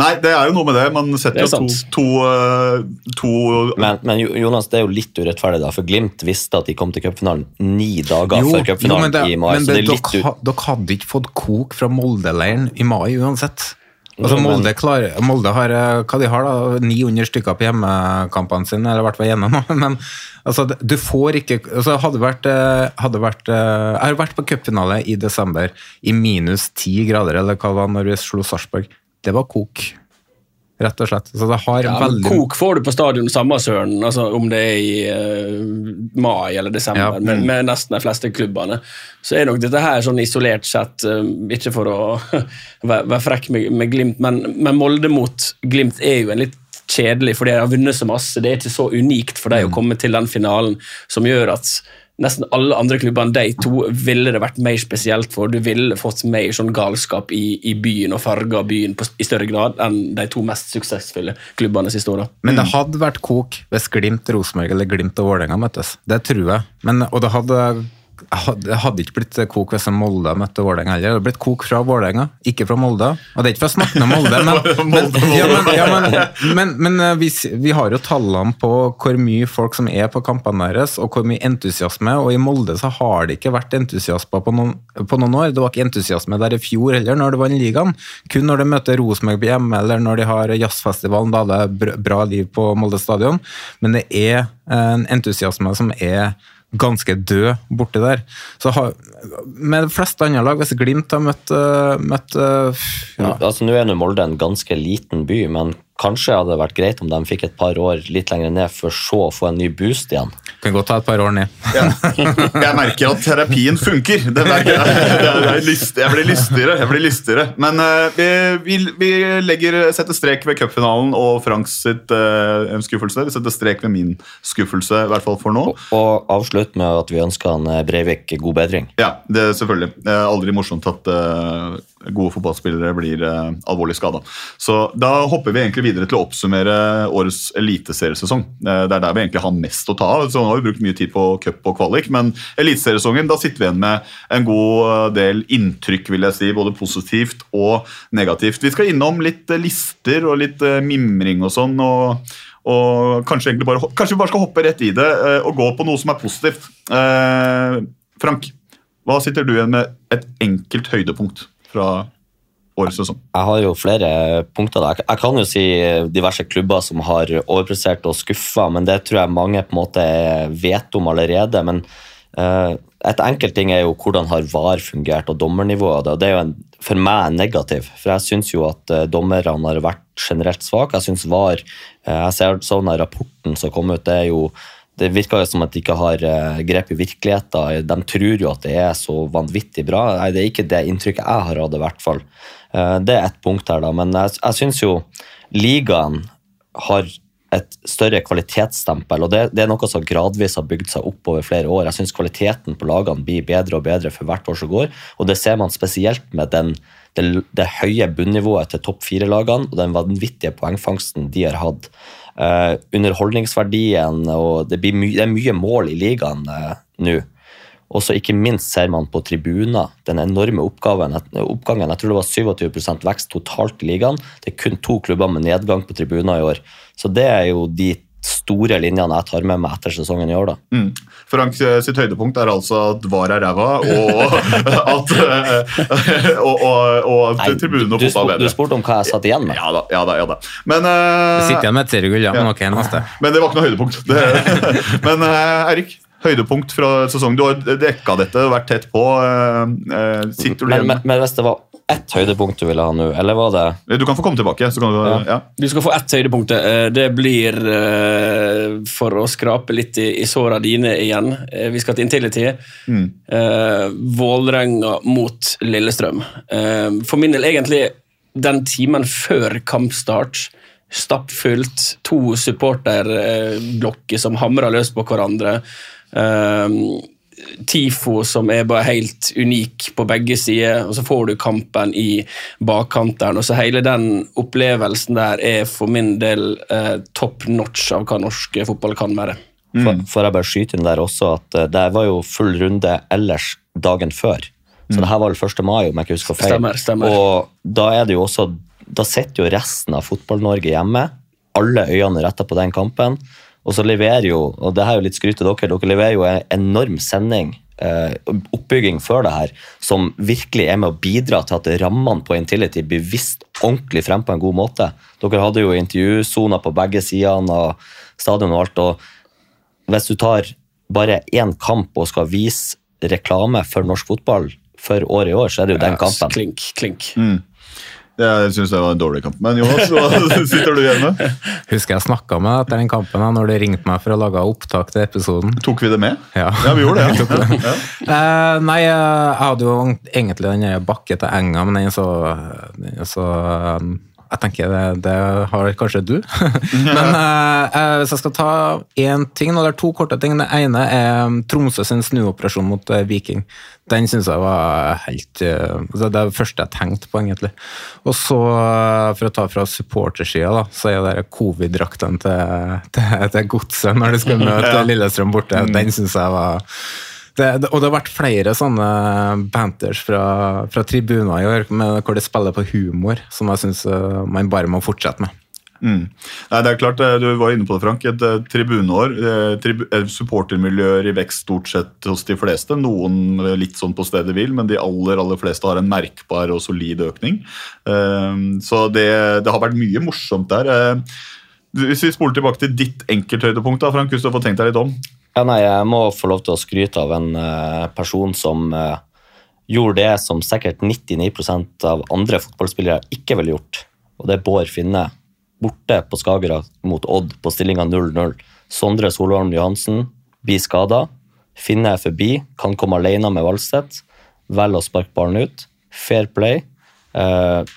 Nei, det er jo noe med det. Man setter Det jo to, to, eh, to Men, men Jonas, det er jo litt urettferdig, da, for Glimt visste at de kom til cupfinalen ni dager før cupfinalen i mai. men så det det, er litt dere, ut... dere hadde ikke fått kok fra Molde-leiren i mai uansett. Altså Molde, klar, Molde har eh, hva de har da, 900 stykker på hjemmekampene sine, eller i hvert fall gjennom. [laughs] Men altså, du får ikke altså, hadde vært, eh, hadde vært eh, Jeg har vært på cupfinale i desember i minus 10 grader, eller hva det var når vi slo Sarpsborg. Det var kok. Rett og slett. Så det har Ja, veldig Kok får du på stadion samme søren, altså om det er i uh, mai eller desember, Ja, med, med nesten de fleste klubbene. Så er nok dette her sånn isolert sett, uh, ikke for å [laughs] være, være frekk med, med Glimt, men, men Molde mot Glimt er jo en litt kjedelig, for de har vunnet så masse. Det er ikke så unikt for dem Mm. å komme til den finalen som gjør at nesten alle andre klubber enn de to ville det vært mer spesielt for. Du ville fått mer sånn galskap i, i byen og farga byen på, i større grad enn de to mest suksessfulle klubbene siste åra. Men det hadde vært kok hvis Glimt, Rosenborg eller Glimt og Vålerenga møttes. Det tror jeg. Men, og det hadde, det hadde ikke blitt kok hvis Molde møtte Vålerenga heller. Det hadde blitt kok fra Vålerenga, ikke fra Molde. Og det er ikke for å snakke ned Molde, men, [laughs] men, ja, men, ja, men, men, eh, vi, vi har jo tallene på hvor mye folk som er på kampene deres, og hvor mye entusiasme. Og i Molde så har det ikke vært entusiasme på noen, på noen år. Det var ikke entusiasme der i fjor heller, når det vant ligaen. Kun når de møter Rosenborg på hjemme, eller når de har jazzfestivalen, da det er br- bra liv på Molde stadion. Men det er en entusiasme som er ganske død borti der. Så har, med de fleste andre lag, hvis Glimt har møtt, øh, møtt øh, ja. Altså, Nå er nå Molde en ganske liten by, men kanskje hadde det vært greit om de fikk et par år litt lenger ned, for så å få en ny boost igjen. Kan godt ta et par år ned. Jeg merker at terapien funker. Det jeg. Jeg, lyst, jeg blir lystigere. Jeg blir lystigere. Men uh, vi, vi legger, setter strek ved cupfinalen og Franks sitt, uh, skuffelse. Vi setter strek ved min skuffelse, i hvert fall for nå. Og avslutt med at vi ønsker han eh, Breivik god bedring. Ja, det er selvfølgelig. Det er aldri morsomt at uh, gode fotballspillere blir eh, alvorlig skada. Så da hopper vi egentlig videre til å oppsummere årets eliteseriesesong. Eh, det er der vi egentlig har mest å ta av. Så nå har vi brukt mye tid på cup og kvalik, men eliteseriesesongen, da sitter vi igjen med en god eh, del inntrykk, vil jeg si, både positivt og negativt. Vi skal innom litt eh, lister og litt eh, mimring og sånn. og og kanskje, bare, kanskje vi bare skal hoppe rett i det og gå på noe som er positivt. Eh, Frank, hva sitter du igjen med et enkelt høydepunkt fra årets sesong? Jeg har jo flere punkter. da. Jeg- kan jo si diverse klubber som har overprestert og skuffa, men det tror jeg mange på en måte vet om allerede. Men uh, et enkelt ting er jo hvordan har VAR fungert, og dommernivået. og Det er jo en, for meg negativ, for jeg syns jo at uh, dommerne har vært generelt svake. Jeg syns VAR uh, Jeg ser sånn av rapporten som kom ut, det er jo det virker jo som at de ikke har eh, grep i virkeligheten. De tror jo at det er så vanvittig bra. Nei, Det er ikke det inntrykket jeg har hatt, i hvert fall. Eh, Det er ett punkt her, da. Men jeg, jeg syns jo ligaen har et større kvalitetsstempel, og det, det er noe som gradvis har bygd seg opp over flere år. Jeg syns kvaliteten på lagene blir bedre og bedre for hvert år som går, og det ser man spesielt med den, det, det høye bunnivået til topp fire-lagene og den vanvittige poengfangsten de har hatt. Uh, underholdningsverdien, og det, my, det er mye mål i ligaen uh, nå. Og så ikke minst ser man på tribuner den enorme oppgaven, oppgangen. Jeg tror det var 27 vekst totalt i ligaen. Det er kun to klubber med nedgang på tribuner i år. Så det er jo de store linjene jeg tar med meg etter sesongen i år. da. Mm. Frank eh, sitt høydepunkt er altså at VAR er ræva, og [laughs] at, eh, og, og, og Nei, tribunene og du, fotball bedre. du spurte om hva jeg satt igjen med. Ja da, ja da. ja da. Men, uh, Vi sitter igjen med et seriegull, ja. Men ok, neste. men det var ikke noe høydepunkt. Det, [laughs] men uh, Eirik, høydepunkt fra sesongen. Du har dekka dette, og vært tett på. eh, eh, sitter du Men, igjen men, men hvis det var ett høydepunkt du ville ha nå, eller var det Du kan få komme tilbake. Så kan du, Ja. ja. Du skal få ett høydepunkt. eh, Det blir eh, for å skrape litt i, i såra dine igjen. Eh, Vi skal til Intility. Mm. Eh, Vålerenga mot Lillestrøm. Eh, For min del egentlig den timen før kampstart. Stappfullt. To supporterblokker som hamrer løs på hverandre. Eh, Tifo som er bare helt unik på begge sider, og så får du kampen i bakkanteren. og så Hele den opplevelsen der er for min del eh, top notch av hva norsk fotball kan være. For, for, jeg bare skyte inn der også at eh, det var jo full runde ellers dagen før. Så det her var vel 1. mai, om jeg ikke husker feil. Stemmer, stemmer. Og da er det jo også Da sitter jo resten av Fotball-Norge hjemme. Alle øynene retta på den kampen. Og så leverer jo, og det her er jo litt skryt til dere, dere leverer jo en enorm sending, eh, oppbygging før det her, som virkelig er med å bidra til at rammene på Intility blir vist ordentlig frem på en god måte. Dere hadde jo intervjusoner på begge sidene av stadion og alt, og hvis du tar bare én kamp og skal vise reklame for norsk fotball for året i år, så er det jo den kampen. Klink, klink. Mm. Jeg syns det var en dårlig kamp. Men Jonas, hva [laughs] sitter du igjen med? Husker jeg snakka med deg etter den kampen da, når de ringte meg for å lage opptak til episoden. Tok vi det med? Ja, Ja, vi gjorde det. [laughs] Ja. det. Ja. Eh, nei, jeg hadde jo egentlig den bakke til enga, men den så, den så eh, Jeg tenker det, det har kanskje du. [laughs] Men eh, eh, hvis jeg skal ta én ting, og det er to korte ting. Det ene er Tromsø sin snuoperasjon mot eh, Viking. Den syns jeg var helt eh, altså Det er det første jeg tenkte på, egentlig. Og så, for å ta fra supportersida, så er det covid-draktene til, [laughs] til, til Godset når de skal [laughs] møte. Lillestrøm borte. Den syns jeg var det, og det har vært flere sånne banters fra, fra tribuner i år, med, hvor det spiller på humor, som jeg syns man bare må fortsette med. Mm. Nei, det er klart, eh, Du var inne på det, Frank. Et eh, tribuneår. eh, Tribu eh, supportermiljøer i vekst stort sett hos de fleste. Noen eh, litt sånn på stedet vil, men de aller aller fleste har en merkbar og solid økning. Eh, Så det, det har vært mye morsomt der. Eh, Hvis vi spoler tilbake til ditt enkelthøydepunkt, da, Frank, hvis du har fått tenkt deg litt om. Ja, nei, jeg må få lov til å skryte av en eh, person som eh, gjorde det som sikkert 99% av andre fotballspillere ikke ville gjort. Og det er Bård Finne. Borte på Skagerrak mot Odd på stillinga 0-0. Sondre Solholm Johansen blir skada. Finne er forbi, kan komme alene med Valstedt. Velger å sparke ballen ut. Fair play. Eh,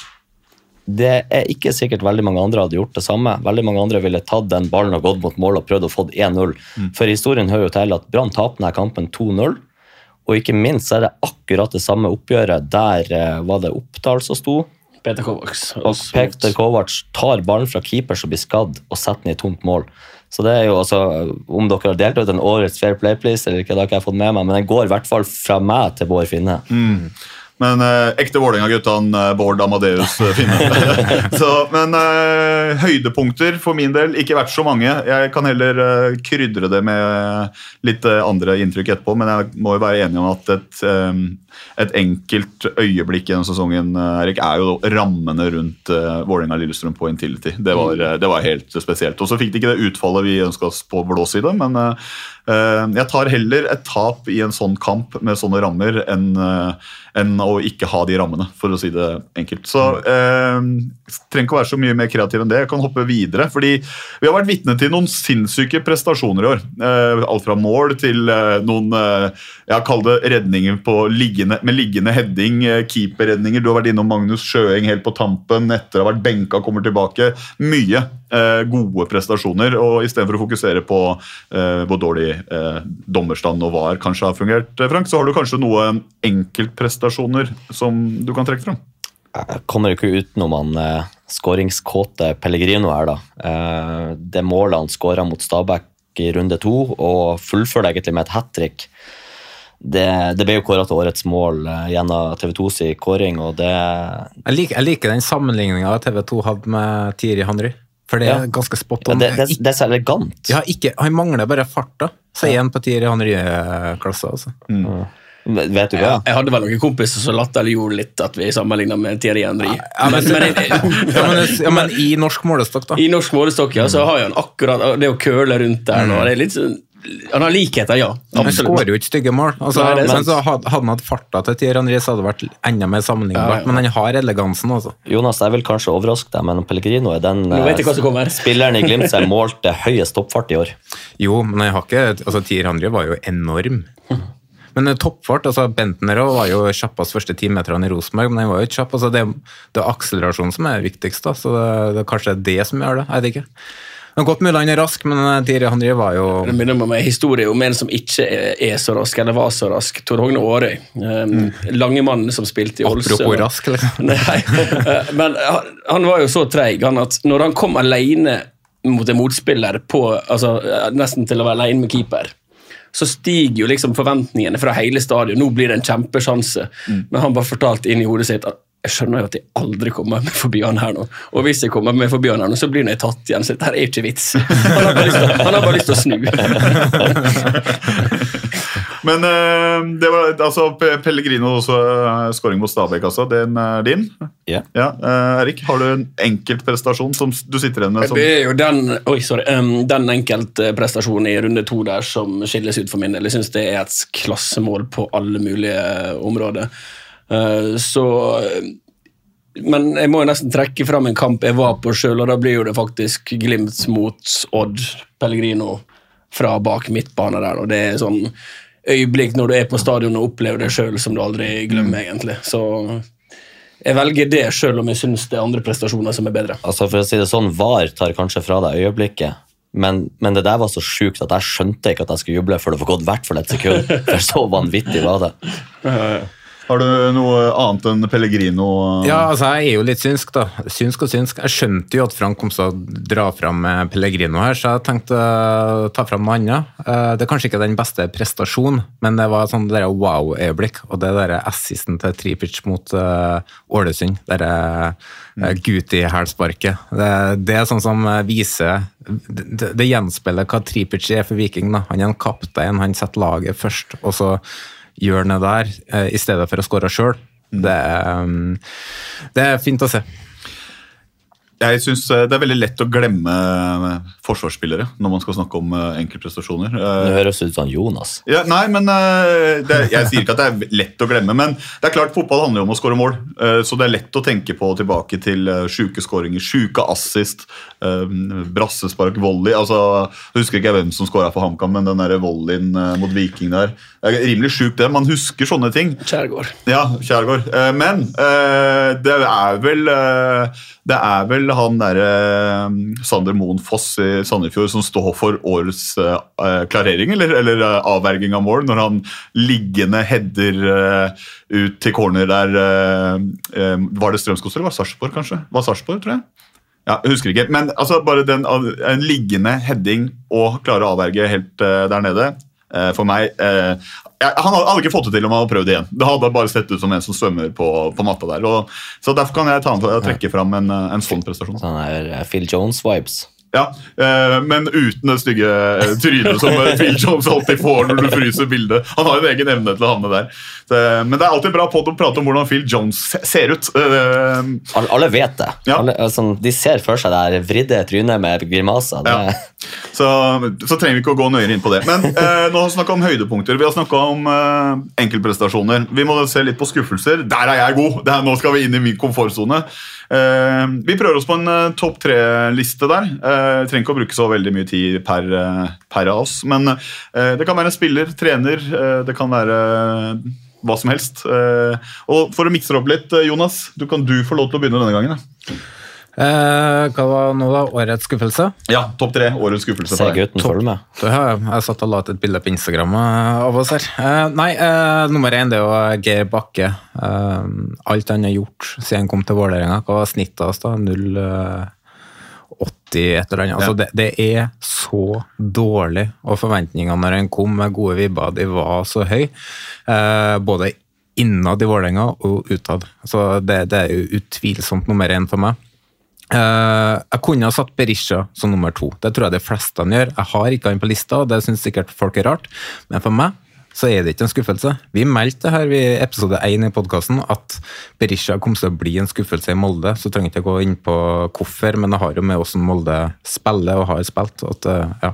det er ikke sikkert veldig mange andre hadde gjort det samme. Veldig mange andre ville tatt den ballen og gått mot mål og prøvd å få 1-0. For historien hører jo til at Brann taper denne kampen 2-0. Og ikke minst er det akkurat det samme oppgjøret. Der eh, var det Oppdal som sto. Peter Kovacs. Og Peter Kovacs tar ballen fra keeper som blir skadd, og setter den i tomt mål. Så det er jo altså, Om dere har delt ut en årets Fair Play-pris, eller ikke, det har ikke jeg fått med meg, men den går i hvert fall fra meg til Bård Finne. Mm. Men eh, ekte Vålerenga-guttene uh, Bård Amadeus finner Finne. [laughs] så, men eh, høydepunkter for min del, ikke vært så mange. Jeg kan heller eh, krydre det med litt eh, andre inntrykk etterpå, men jeg må jo være enig om at et, eh, et enkelt øyeblikk gjennom sesongen eh, Erik, er jo rammene rundt uh, Vålerenga-Lillestrøm på Intility. Det var, eh, det var helt spesielt. Og så fikk de ikke det utfallet vi ønska oss på blå side, men uh, eh, jeg tar heller et tap i en sånn kamp med sånne rammer enn uh, en å ikke ha de rammene, for å si det enkelt. Så uh, trenger ikke å være så mye mer kreativ enn det. Jeg kan hoppe videre, fordi vi har vært vitne til noen sinnssyke prestasjoner i år. Eh, alt fra mål til eh, noen eh, jeg kaller det redninger på liggende, med liggende heading, eh, keeperredninger. Du har vært innom Magnus Sjøeng helt på tampen etter å ha vært benka, kommer tilbake. Mye eh, gode prestasjoner, og istedenfor å fokusere på eh, hvor dårlig eh, dommerstand og VAR kanskje har fungert, eh, Frank, så har du kanskje noen enkeltprestasjoner som du kan trekke fram? Jeg kommer ikke utenom han eh, skåringskåte Pellegrino her, da. Eh, det målet han skåra mot Stabæk i runde to, og fullførte egentlig med et hat trick. Det, det ble jo kåra til årets mål eh, gjennom TV 2s kåring, og det Jeg liker, jeg liker den sammenligninga TV 2 hadde med Thierry Henry. For det er Ja. ganske spot Ja, det, det, det er så elegant. Ja, ikke, han mangler bare farta. Så igjen på Thierry Henry-klassa. Altså. Vet du hva? Jeg hadde vel noen kompiser som latterliggjorde litt at vi sammenligna med Thierry Henry. Ja, men, Men, men, [laughs] ja, men, ja, men i norsk målestokk, da. I norsk målestokk ja, så har jo han akkurat det å køle rundt der nå. Det er litt sånn, han har likheter, ja. Han skårer jo ikke stygge mål. Altså, Nei, men så hadde han hatt farta til Thierry Henry, så hadde det vært enda mer sammenlignbart. Ja, ja. Men han har elegansen, altså. Jonas, jeg vil kanskje overraske deg, men Pellegrino er den eh, spilleren i Glimt som målte høyest toppfart i år. Jo, men jeg har ikke altså, Thierry Henry var jo enorm. Men eh, toppfart altså Bentner var jo kjappest første timeterne i Rosenborg, men han var jo ikke kjapp. altså Det, det er akselerasjonen som er viktigst, da, så det, det er kanskje det som gjør det. Jeg vet ikke. Er godt mulig han er rask, men Tiri Thierry Henry var jo Det minner meg om en historie om en som ikke er, så rask, eller var så rask. Tor Hogne Aarøy. Um, Langemannen som spilte i Ålesund. Apropos rask, liksom. [laughs] Nei, eh, men han, var jo så treig han at når han kom alene mot en motspiller, på, altså, eh, nesten til å være alene med keeper, så stiger jo liksom forventningene fra hele stadion. Nå blir det en kjempesjanse. Men han bare fortalte inn i hodet sitt at jeg skjønner jo at jeg aldri kommer meg forbi han her nå. Og hvis jeg kommer meg forbi han her nå, så blir jeg tatt igjen. Så dette er ikke vits. Han har bare lyst til, bare lyst til å snu. [laughs] Men eh, det var altså Pellegrino også uh, scoring mot Stabæk, altså. Den er din? Ja. eh, Erik, har du en enkeltprestasjon som du sitter igjen med? Som, Det er jo den, oi, sorry, um, den enkeltprestasjonen i runde to der som skilles ut for min del. Jeg syns det er et klassemål på alle mulige områder. Uh, så Men jeg må jo nesten trekke fram en kamp jeg var på sjøl, og da blir jo det faktisk Glimt mot Odd Pellegrino fra bak midtbane der. og det er sånn øyeblikk når du er på stadion og opplever det sjøl som du aldri glemmer, egentlig. Så Jeg velger det selv om jeg syns det er andre prestasjoner som er bedre. Altså For å si det sånn, VAR tar kanskje fra deg øyeblikket, men, men det der var så sjukt at jeg skjønte ikke at jeg skulle juble før det var gått hvert fall et sekund. [laughs] For så vanvittig var det. Har du noe annet enn Pellegrino? Ja, altså jeg er jo litt synsk, da. Synsk og synsk. Jeg skjønte jo at Frank kom til å dra fram eh, Pellegrino her, så jeg tenkte å ta fram noe annet. Eh, Det er kanskje ikke den beste prestasjonen, men det var sånn det wow-øyeblikk. Og det der assisten til Tripic mot eh, Ålesund, det der uh, Guti-hælsparket. Det, det er sånn som eh, viser det, det- det gjenspeiler hva Tripic er for Viking. da. Han er en kaptein, han setter laget først, og så det der eh, i stedet for å skåre sjøl. Det, um, det er fint å se. Jeg synes eh, Det er veldig lett å glemme eh, forsvarsspillere når man skal snakke om enkeltprestasjoner. Det høres ut som Jonas. Ja, nei, men det, Jeg sier ikke at det er lett å glemme, men det er klart fotball handler jo om å skåre mål. Så det er lett å tenke på tilbake til sjuke skåringer, sjuke assist, brassespark, volley. altså, Jeg husker ikke hvem som skåra for HamKam, men den der volleyen mot Viking der. Rimelig sjukt, det. Man husker sånne ting. Kjærgård. Ja, Kjærgaard. Eh, Men eh, det er vel eh, Det er vel han derre Sander Moen Foss i Sandefjord som står for årets klarering, eller, eller avverging av mål, når han liggende header ut til corner der Var det Strømskog eller var det Sarpsborg, kanskje? Var Sarpsborg, tror jeg. Ja, jeg husker ikke. Men altså, bare den, en liggende heading og klare å avverge helt der nede For meg eh, Han hadde ikke fått det til om han hadde prøvd igjen. Det hadde bare sett ut som en som svømmer på, på matta der. Og, så Derfor kan jeg ta, trekke fram en, eh, en sånn prestasjon. Sånn eh, Phil Jones-vibes. Ja, eh, Men uten det stygge eh, trynet som eh, Phil Jones alltid får når du fryser bildet. Han har en egen evne til å havne der. Men det er alltid bra å prate om hvordan Phil Jones ser ut. Alle, vet det. Alle, altså, de ser for seg det er vridde trynet med grimaser. Ja. Så, så trenger vi ikke å gå nøyere inn på det. Men eh, nå har vi snakka om høydepunkter. Vi har snakka om eh, enkeltprestasjoner. Vi må se litt på skuffelser. Der er jeg god! Det er, nå skal vi inn i min komfortsone. Eh, vi prøver oss på en eh, topp tre-liste der. Uh, trenger ikke å bruke så veldig mye tid per, per av oss. Men det kan være en spiller, trener, det kan være hva som helst. Og For å mikse det opp litt, Jonas, du kan du få lov til å begynne denne gangen. da. Eh, hva var nå, da? Årets skuffelse? Ja, topp tre. Årets skuffelse. for deg. følg med. Har jeg, satt og la ut et bilde på Instagram eh, av oss her. Eh, nei, eh, nummer én det er jo Geir Bakke. Eh, alt han har gjort siden han kom til Vålerenga. Hva var snittet hans da? 0,80 et eller annet. Altså, det, det er så dårlig, og forventningene når han kom med gode vibber, de var så høye. Eh, både innad i Vålerenga og utad. Så det, det er jo utvilsomt nummer én for meg. Eh, jeg kunne ha satt Berisha som nummer to. Det tror jeg de fleste gjør. Jeg har ikke han på lista, og det syns sikkert folk er rart, men for meg så er det ikke en skuffelse. Vi meldte her i episode 1 i podkasten at Berisha kom til å bli en skuffelse i Molde. Så trenger jeg ikke gå inn på hvorfor, men det har jo med hvordan Molde spiller og har spilt. At, eh, ja.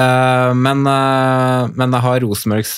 uh, men, uh, men jeg har Rosenborgs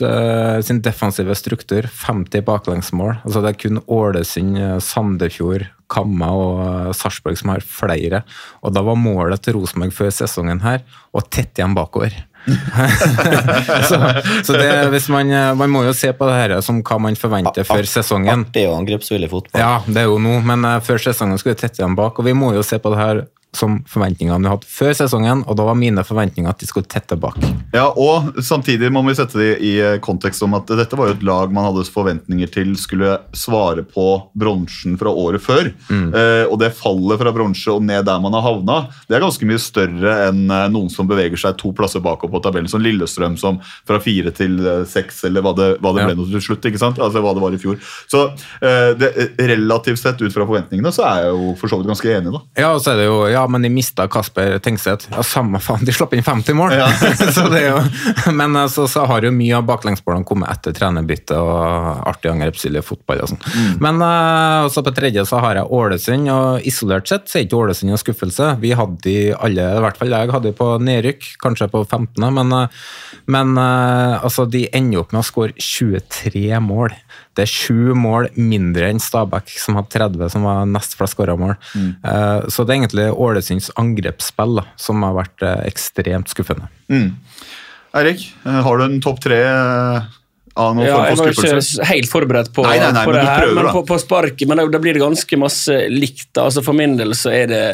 sin defensive struktur. 50 baklengsmål. Altså det er kun Ålesund, Sandefjord, Kamma og Sarpsborg som har flere. Og da var målet til Rosenborg før sesongen her å tette igjen bakover. [laughs] så så det, man, man må jo se på det her som hva man forventer før sesongen. Artig og angrepsvillig fotball. Ja, det er jo nå, men eh, før sesongen skulle vi tette igjen bak. Og vi må jo se på det her som forventningene vi hadde før sesongen, og da var mine forventninger at de skulle tette bak. Ja, og Samtidig må vi sette det i eh, kontekst om at dette var jo et lag man hadde forventninger til skulle svare på bronsen fra året før. Eh, og det fallet fra bronse og ned der man har havna, det er ganske mye større enn eh, noen som beveger seg to plasser bakover på tabellen, som Lillestrøm, som fra fire til eh, seks, eller hva det, hva det Ja. ble nå til slutt. ikke sant? Altså hva det var i fjor. Så eh, det, relativt sett ut fra forventningene så er jeg jo for så vidt ganske enig. da. Ja, og så er det jo, ja, men de mista Kasper Tengseth. Ja, samme faen, de slapp inn 50 mål! [laughs] så det er jo, men eh, så, har jo mye av baklengsmålene kommet etter trenerbyttet og artig angrepsvillig fotball og sånn. Men eh, også på tredje så har jeg Ålesund, og isolert sett så er ikke Ålesund en skuffelse. Vi hadde de alle, i hvert fall jeg hadde de på nedrykk, kanskje på 15., men, eh, men altså, de ender opp med å skåre 23 mål. Det er sju mål mindre enn Stabæk, som hadde 30, som var nest flest skåra mål. Mm. Så det er egentlig Ålesunds angrepsspill da, som har vært eh, ekstremt skuffende. Mm. Eirik, eh, har du en topp tre Ah, Ja, jeg var ikke helt forberedt på, Nei, nei, nei, på det her, men på, på sparket men da, da blir det ganske masse likt. da. Altså For min del så er det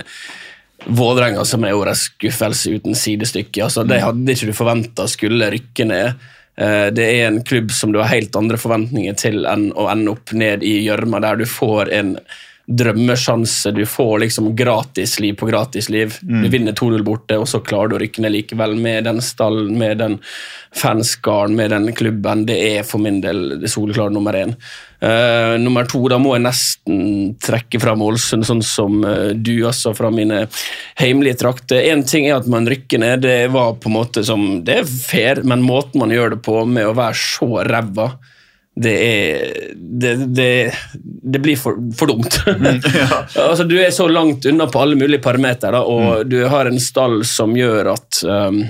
Vålerenga som er årets skuffelse uten sidestykke. Altså Det hadde ikke du forventa skulle rykke ned. Eh, Det er en klubb som du har helt andre forventninger til enn å ende opp ned i gjørma, der du får en drømmesjanse. Du får liksom gratisliv på gratisliv. Mm. Du vinner 2-0 borte, og så klarer du å rykke ned likevel med den stallen, med den fanskaren, med den klubben. Det er for min del det soleklare nummer én. Uh, nummer to, da må jeg nesten trekke fram Ålesund, sånn som uh, du, altså, fra mine heimelige trakter. Én ting er at man rykker ned, det var på en måte som Det er fair, men måten man gjør det på, med å være så ræva det er Det, det, det blir for, for dumt. [laughs] [laughs] altså, du er så langt unna på alle mulige parametere, og og du har en stall som gjør at um,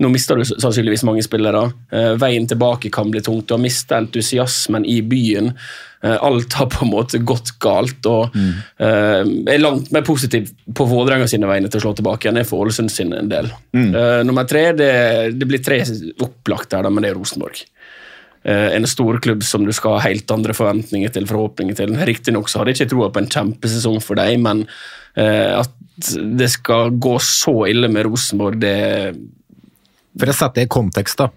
nå mister du sannsynligvis mange spillere. Uh, veien tilbake kan bli tungt. Du har mista entusiasmen i byen. Uh, alt har på en måte gått galt. og mm. uh, er langt mer positiv på Vådrenga sine vegne til å slå tilbake enn jeg for Ålesund sin del. Eh, nummer tre, det, det blir tre opplagt her, da, men det er Rosenborg. Eh, en storklubb som du skal ha helt andre forventninger til, forhåpninger til. Riktignok hadde jeg ikke troa på en kjempesesong for deg, men eh, at det skal gå så ille med Rosenborg, det For å sette det i kontekst, da.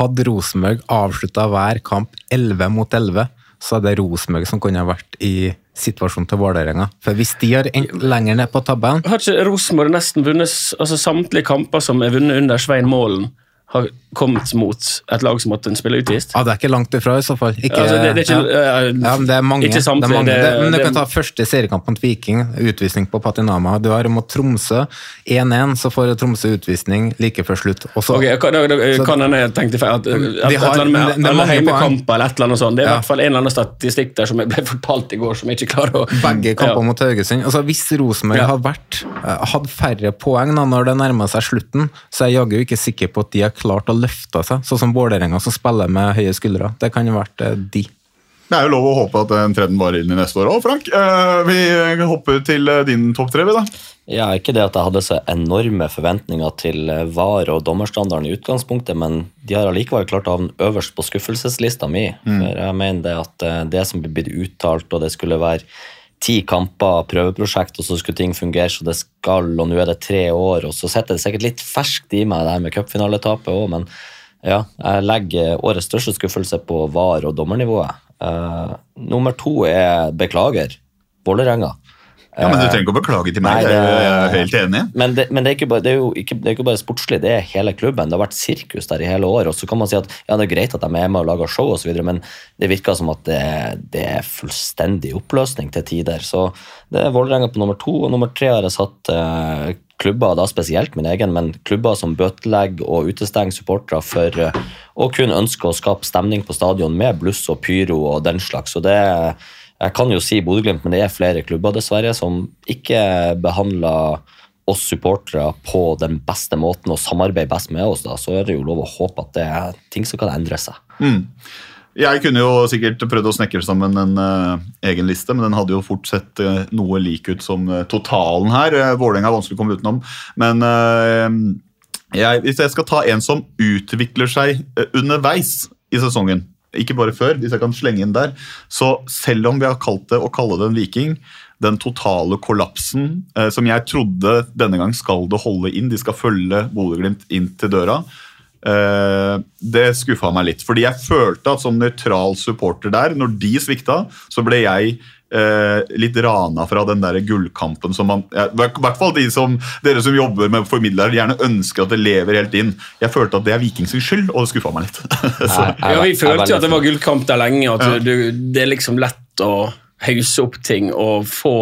Hadde Rosenborg avslutta hver kamp 11 mot 11, så er det Rosenborg som kunne ha vært i situasjonen til Vålerenga. For hvis de er lenger ned på tabellen Har ikke Rosenborg nesten vunnet altså Samtlige kamper som er vunnet under Svein Målen, har kommet mot et lag som måtte spille utvist? Ja, Det er ikke langt ifra, i så fall. Ikke, Altså, det- det er ikke- ja. eh, ja, det er mange. ikke samtlige, det er mange. men du kan ta første seriekamp mot Viking, utvisning på Patinama. Du har mot Tromsø 1-1, så får Tromsø utvisning like før slutt. Også, okay, Ok, kan, da, da, kan hende jeg tenkte feil. At, at, har, et eller annet med alle heimekamper eller et eller annet sånt. Det er i hvert fall en eller annen statistikk der som jeg ble [laughs] fortalt i går, som jeg ikke klarer å Begge kamper mot Haugesund. Altså, hvis Rosenborg har vært, hadde færre poeng da, når det nærmer seg slutten, så er jeg jaggu ikke sikker på at de har klart å løfte seg, sånn som Vålerenga som spiller med høye skuldre. Det kan jo vært eh, de. Det er jo lov å håpe at den trenden varer inn i neste år òg, Frank. Eh, Vi hopper til eh, din topp tre, vi, da. Ja, Ikke det at jeg hadde så enorme forventninger til VAR og dommerstandarden i utgangspunktet, men de har allikevel klart å havne øverst på skuffelseslista mi. Mm. For jeg mener det at det som blir uttalt, og det skulle være ti kamper prøveprosjekt, og så skulle ting fungere så det skal, og nå er det tre år, og så sitter det sikkert litt ferskt i meg det her med cupfinaletapet òg, men ja, jeg legger årets største skuffelse på VAR og dommernivået. Uh, nummer to er beklager, Vålerenga. Ja, men Du Eh, trenger ikke å beklage til meg. Nei, det... Jeg er helt enig. Men, det, men det, er bare, det, er jo ikke, det er ikke bare sportslig, det er hele klubben. Det har vært sirkus der i hele år. Og så kan man si at ja, det er greit at de er med og lager show, og så videre, men det virker som at det, det er fullstendig oppløsning til tider. Så det er Vålerenga på nummer to, og nummer tre har jeg satt uh, klubber, da spesielt min egen, men klubber som bøtelegger og utestenger supportere for uh, å kun ønske å skape stemning på stadion med bluss og pyro og den slags. og det jeg kan jo si Bodø-Glimt, men det er flere klubber dessverre som ikke behandler oss supportere på den beste måten og samarbeider best med oss. da, Så er det jo lov å håpe at det er ting som kan endre seg. Mm. Jeg kunne jo sikkert prøvd å snekre sammen en uh, egen liste, men den hadde jo fort sett uh, noe lik ut som uh, totalen her. Uh, Vålerenga er vanskelig å komme utenom. Men jeg, hvis jeg skal ta en som utvikler seg underveis i sesongen, ikke bare før, hvis jeg kan slenge inn der, så selv om vi har kalt det å kalle det en viking, den totale kollapsen eh, som jeg trodde denne gang skal det holde inn, de skal følge Bodø-Glimt inn til døra, Eh, det skuffa meg litt. Fordi jeg følte at som nøytral supporter der, når de svikta, så ble jeg eh, litt rana fra den der gullkampen som man I hvert fall de som, dere som jobber med formidlere, gjerne ønsker at det lever helt inn. Jeg følte at det er Vikings skyld, og det skuffa meg litt. [laughs] så, Ja, Vi følte jo at det var gullkamp der lenge. At Ja. du, det er liksom lett å hause opp ting og få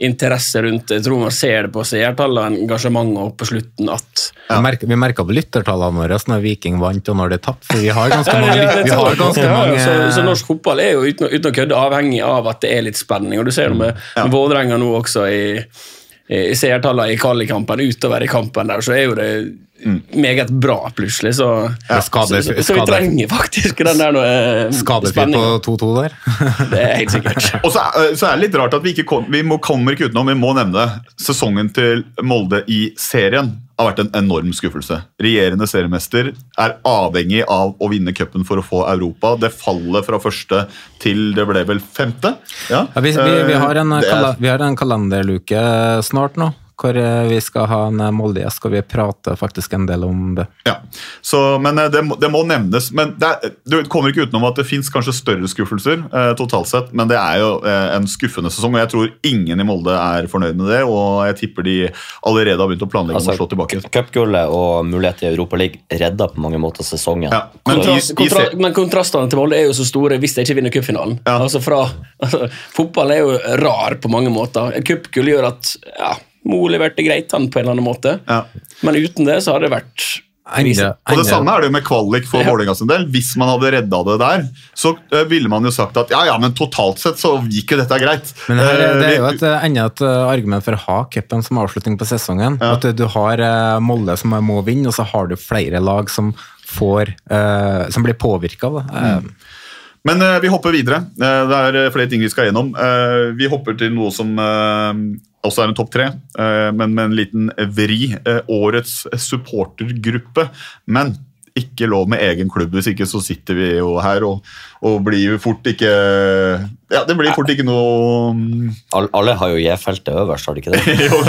interesse rundt det. Jeg tror man ser det på seertallet og engasjementet på slutten at Vi merker- Vi merka på lyttertallene våre når Viking vant og når det tapte, for vi har [laughs] ganske mange, ja, vi har ganske Ja, mange så, så norsk fotball er jo uten, uten å kødde avhengig av at det er litt spenning. Og du ser det med, med Vålerenga nå også i seertallene i kvalikkampen. Utover i kampen der, så er jo det meget bra, plutselig. Så, Ja, skade- så, så, så vi trenger faktisk den der eh, Skadefri på 2-2 der. [laughs] Det er helt sikkert. [laughs] Og så er, så er det litt rart at vi ikke kom, vi må, kommer ikke utenom, vi må nevne. Sesongen til Molde i serien har vært en enorm skuffelse. Regjerende seriemester er avhengig av å vinne cupen for å få Europa. Det faller fra første til det ble vel femte. Ja, Ja, vi, vi, vi, har en, Eh, er- vi har en kalenderluke snart nå, hvor eh, vi skal ha en Molde-gjest, hvor vi prater faktisk en del om det. Ja, så, men eh, det, må- det må nevnes. Men det er, du kommer ikke utenom at det fins kanskje større skuffelser eh, totalt sett, men det er jo eh, en skuffende sesong, og jeg tror ingen i Molde er fornøyd med det. Og jeg tipper de allerede har begynt å planlegge om Altså, å slå tilbake. Cupgullet og mulighet til Europa League redda på mange måter sesongen. men Kontrast, kontra, men kontrastene til Molde er jo så store hvis de ikke vinner cupfinalen. Altså fra, altså, [laughs] fotball er jo rar på mange måter. Cupgull gjør at ja, Mo leverte greit han på en eller annen måte, men uten det så har det vært krise. Og Det samme er det jo med kvalik for Vålerenga sin del. Hvis man hadde redda det der, så eh, ville man jo sagt at ja, ja, men totalt sett så gikk jo dette greit. Men her, er- det er jo Eh, et, eh, enda et eh, argument for å ha cupen som avslutning på sesongen. At du har eh, Molde som må vinne, og så har du flere lag som, får, eh, som blir påvirka av det. Eh, Men eh, vi hopper videre. Eh, det er eh, flere ting vi skal gjennom. Vi hopper til noe som også er en topp tre, men med en liten vri. Årets supportergruppe. Men ikke lov med egen klubb, hvis ikke så sitter vi jo her og, og blir fort ikke Ja, det blir fort ikke noe All, alle har jo J-feltet øverst, har de ikke det? [laughs] jo,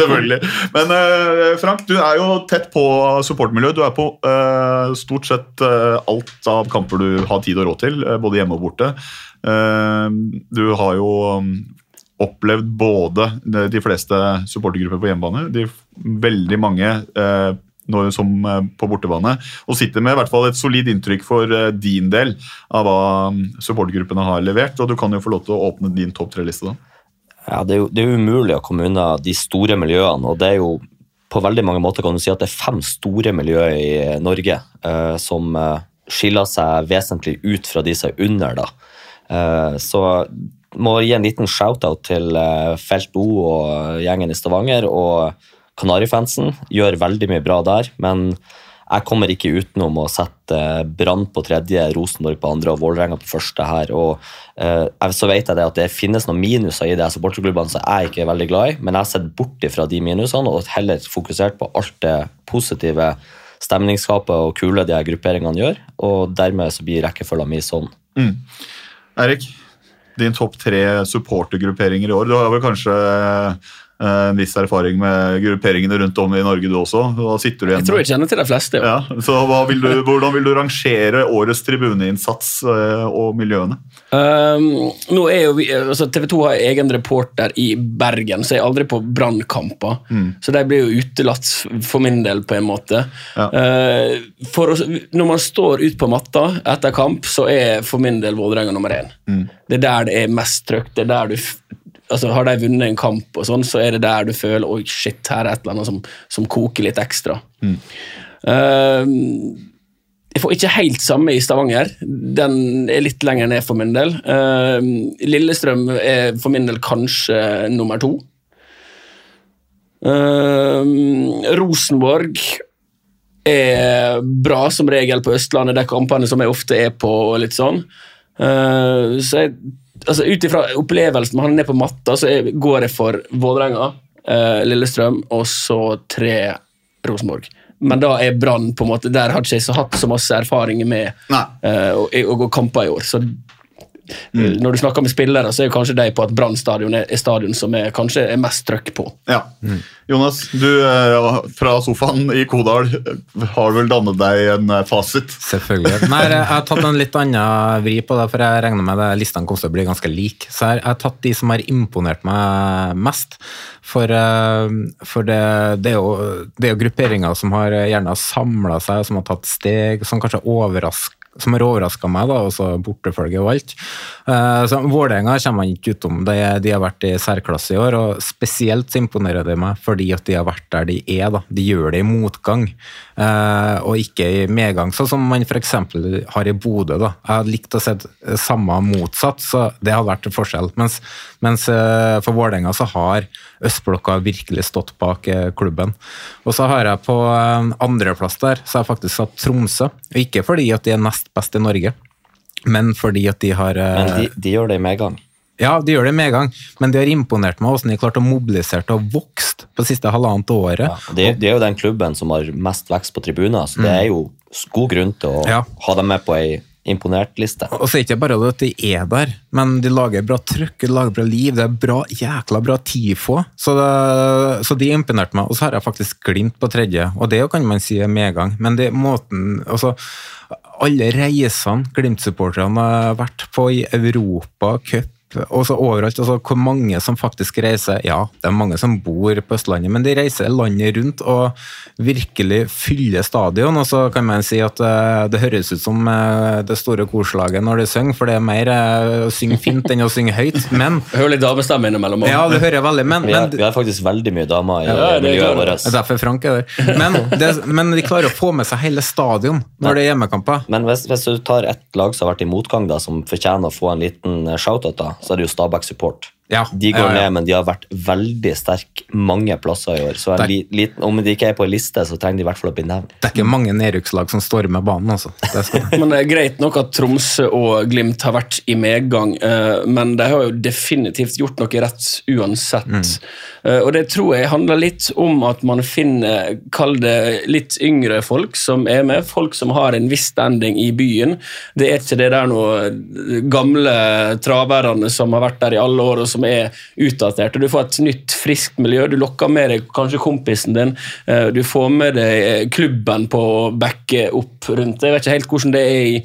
selvfølgelig. Men eh, Frank, du er jo tett på supportmiljøet. Du er på eh, stort sett eh, alt av kamper du har tid og råd til, både hjemme og borte. Du har jo um, opplevd både de, de fleste supportergrupper på hjemmebane, de veldig mange eh, når, som eh, på bortebane, og sitter med i hvert fall et solid inntrykk for eh, din del av hva um, supportergruppene har levert. og Du kan jo få lov til å åpne din topp tre-liste. da. Ja, det er, jo, det er umulig å komme unna de store miljøene, og det er jo på veldig mange måter kan du si at det er fem store miljøer i Norge eh, som eh, skiller seg vesentlig ut fra de som er under. da. Eh, så må gi en liten shout-out til eh, Felt O og gjengen i Stavanger og Kanarifansen. Gjør veldig mye bra der, men jeg kommer ikke utenom å sette eh, Brann på tredje, Rosenborg på andre og Vålerenga på første her. og eh, Så vet jeg det at det finnes noen minuser i de her supporterklubbene som jeg ikke er veldig glad i, men jeg har sett bort fra de minusene og heller fokusert på alt det positive stemningsskapet og kule de her grupperingene gjør, og dermed så blir rekkefølgen min sånn. Mm. Erik, din topp tre supportergrupperinger i år. Du har vel kanskje en viss erfaring med grupperingene rundt om i Norge, du også. Da sitter du igjen Jeg tror jeg kjenner til de fleste. Ja, så hva vil du, Hvordan vil du rangere årets tribuneinnsats eh, og miljøene? Um, nå er jo vi, altså TV 2 har egen reporter i Bergen, så jeg er aldri på brannkamper. Mm. Så de blir jo utelatt for min del, på en måte. Uh, for når man står ut på matta etter kamp, så er for min del Vålerenga nummer én. Mm. Det er der det er mest trøkk. det er der du altså Har de vunnet en kamp, og sånn, så er det der du føler oi shit, her er et eller annet som, som koker litt ekstra. Mm. Uh, jeg får ikke helt samme i Stavanger. Den er litt lenger ned for min del. Uh, Lillestrøm er for min del kanskje nummer to. Uh, Rosenborg er bra som regel på Østlandet, de kampene som jeg ofte er på. og litt sånn. Uh, så jeg, altså Ut ifra opplevelsen med han ned på matta, så jeg, går jeg for Vålerenga, uh, Lillestrøm og så tre Rosenborg. Men da er Brann på en måte Der har ikke jeg så hatt så masse erfaring med uh, å, å gå kamper i år. Så uh, når du snakker med spillere, så er jo kanskje de på at Brann stadion er, er stadion som er, kanskje er mest trøkk på. Ja. Jonas, du eh, fra sofaen i Kodal har vel dannet deg en eh, fasit? Selvfølgelig. Nei, jeg har tatt en litt annen vri på det, for jeg regner med at listene kommer til å bli ganske like. Så jeg har tatt de som har imponert meg mest. For, eh, for det, det, er jo, det er jo grupperinger som har gjerne samla seg, som har tatt steg, som kanskje overrasker som har overraska meg, da, også bortefølge og alt. Eh, så Vålerenga kommer man ikke utom. De, de har vært i særklasse i år, og spesielt imponerer det meg fordi at de har vært der de er. da. De gjør det i motgang, og ikke i medgang, sånn som man f.eks. har i Bodø. da. Jeg hadde likt å se samme motsatt, så det hadde vært en forskjell. Mens, mens eh, for Vålerenga så har østblokka virkelig stått bak eh, klubben. Og så har jeg på eh, andreplass der, så har jeg faktisk satt Tromsø. Ikke fordi at de er nest best i Norge, men fordi at de har eh, Men de, de gjør det i medgang. Ja, de gjør det med en gang, men de har imponert meg hvordan de klarte å mobilisere og vokst på siste halvannet året. Det, det er jo den klubben som har mest vekst på tribuner, så det er jo god grunn til å Ja. ha dem med på ei imponert-liste. Og så er det ikke bare det at de er der, men de lager bra trøkk, de lager bra liv, det er bra, jækla bra tifo. Så, det, så de imponerte meg. Og så har jeg faktisk Glimt på tredje, og det kan man si er medgang. Men det er måten altså, Alle reisene Glimt-supporterne har vært på i Europa, cup og så overalt, altså hvor mange som faktisk reiser Ja, det er mange som bor på Østlandet, men de reiser landet rundt og virkelig fyller stadion. Og så kan man si at eh, det høres ut som eh, det store korslaget når de synger, for det er mer eh, å synge fint enn å synge høyt. Men [laughs] Hører litt damestemme innimellom. òg. Ja, det hører jeg veldig, men, Vi har, vi har faktisk veldig mye damer i Ja, er miljøet vårt. det er derfor Frank er der. Men, det, men de klarer å få med seg hele stadion når det er hjemmekamper. Men hvis, hvis du tar ett lag som har vært i motgang, da, som fortjener å få en liten shout-out, da, så er det jo Stabæk Support. Ja, De går ja, ja. ned, men de har vært veldig sterke mange plasser i år. Så li, liten, om de ikke er på en liste, så trenger de i hvert fall å bli nevnt. Det er ikke mange nedrykkslag som stormer banen, altså. Det. [laughs] Men det er greit nok at Tromsø og Glimt har vært i medgang, eh, men de har jo definitivt gjort noe rett uansett. Mm. Og det tror jeg handler litt om at man finner, kall det litt yngre folk som er med, folk som har en viss standing i byen. Det er ikke det der noe gamle traverne som har vært der i alle år og som er og Du får et nytt, friskt miljø. Du lokker med deg kanskje kompisen din. eh, Du får med deg klubben på å backe opp rundt. Jeg vet ikke helt hvordan det er i,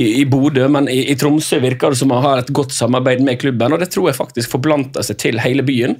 i, i Bodø, men i, i Tromsø virker det som man har et godt samarbeid med klubben, og det tror jeg faktisk forplanter seg til hele byen.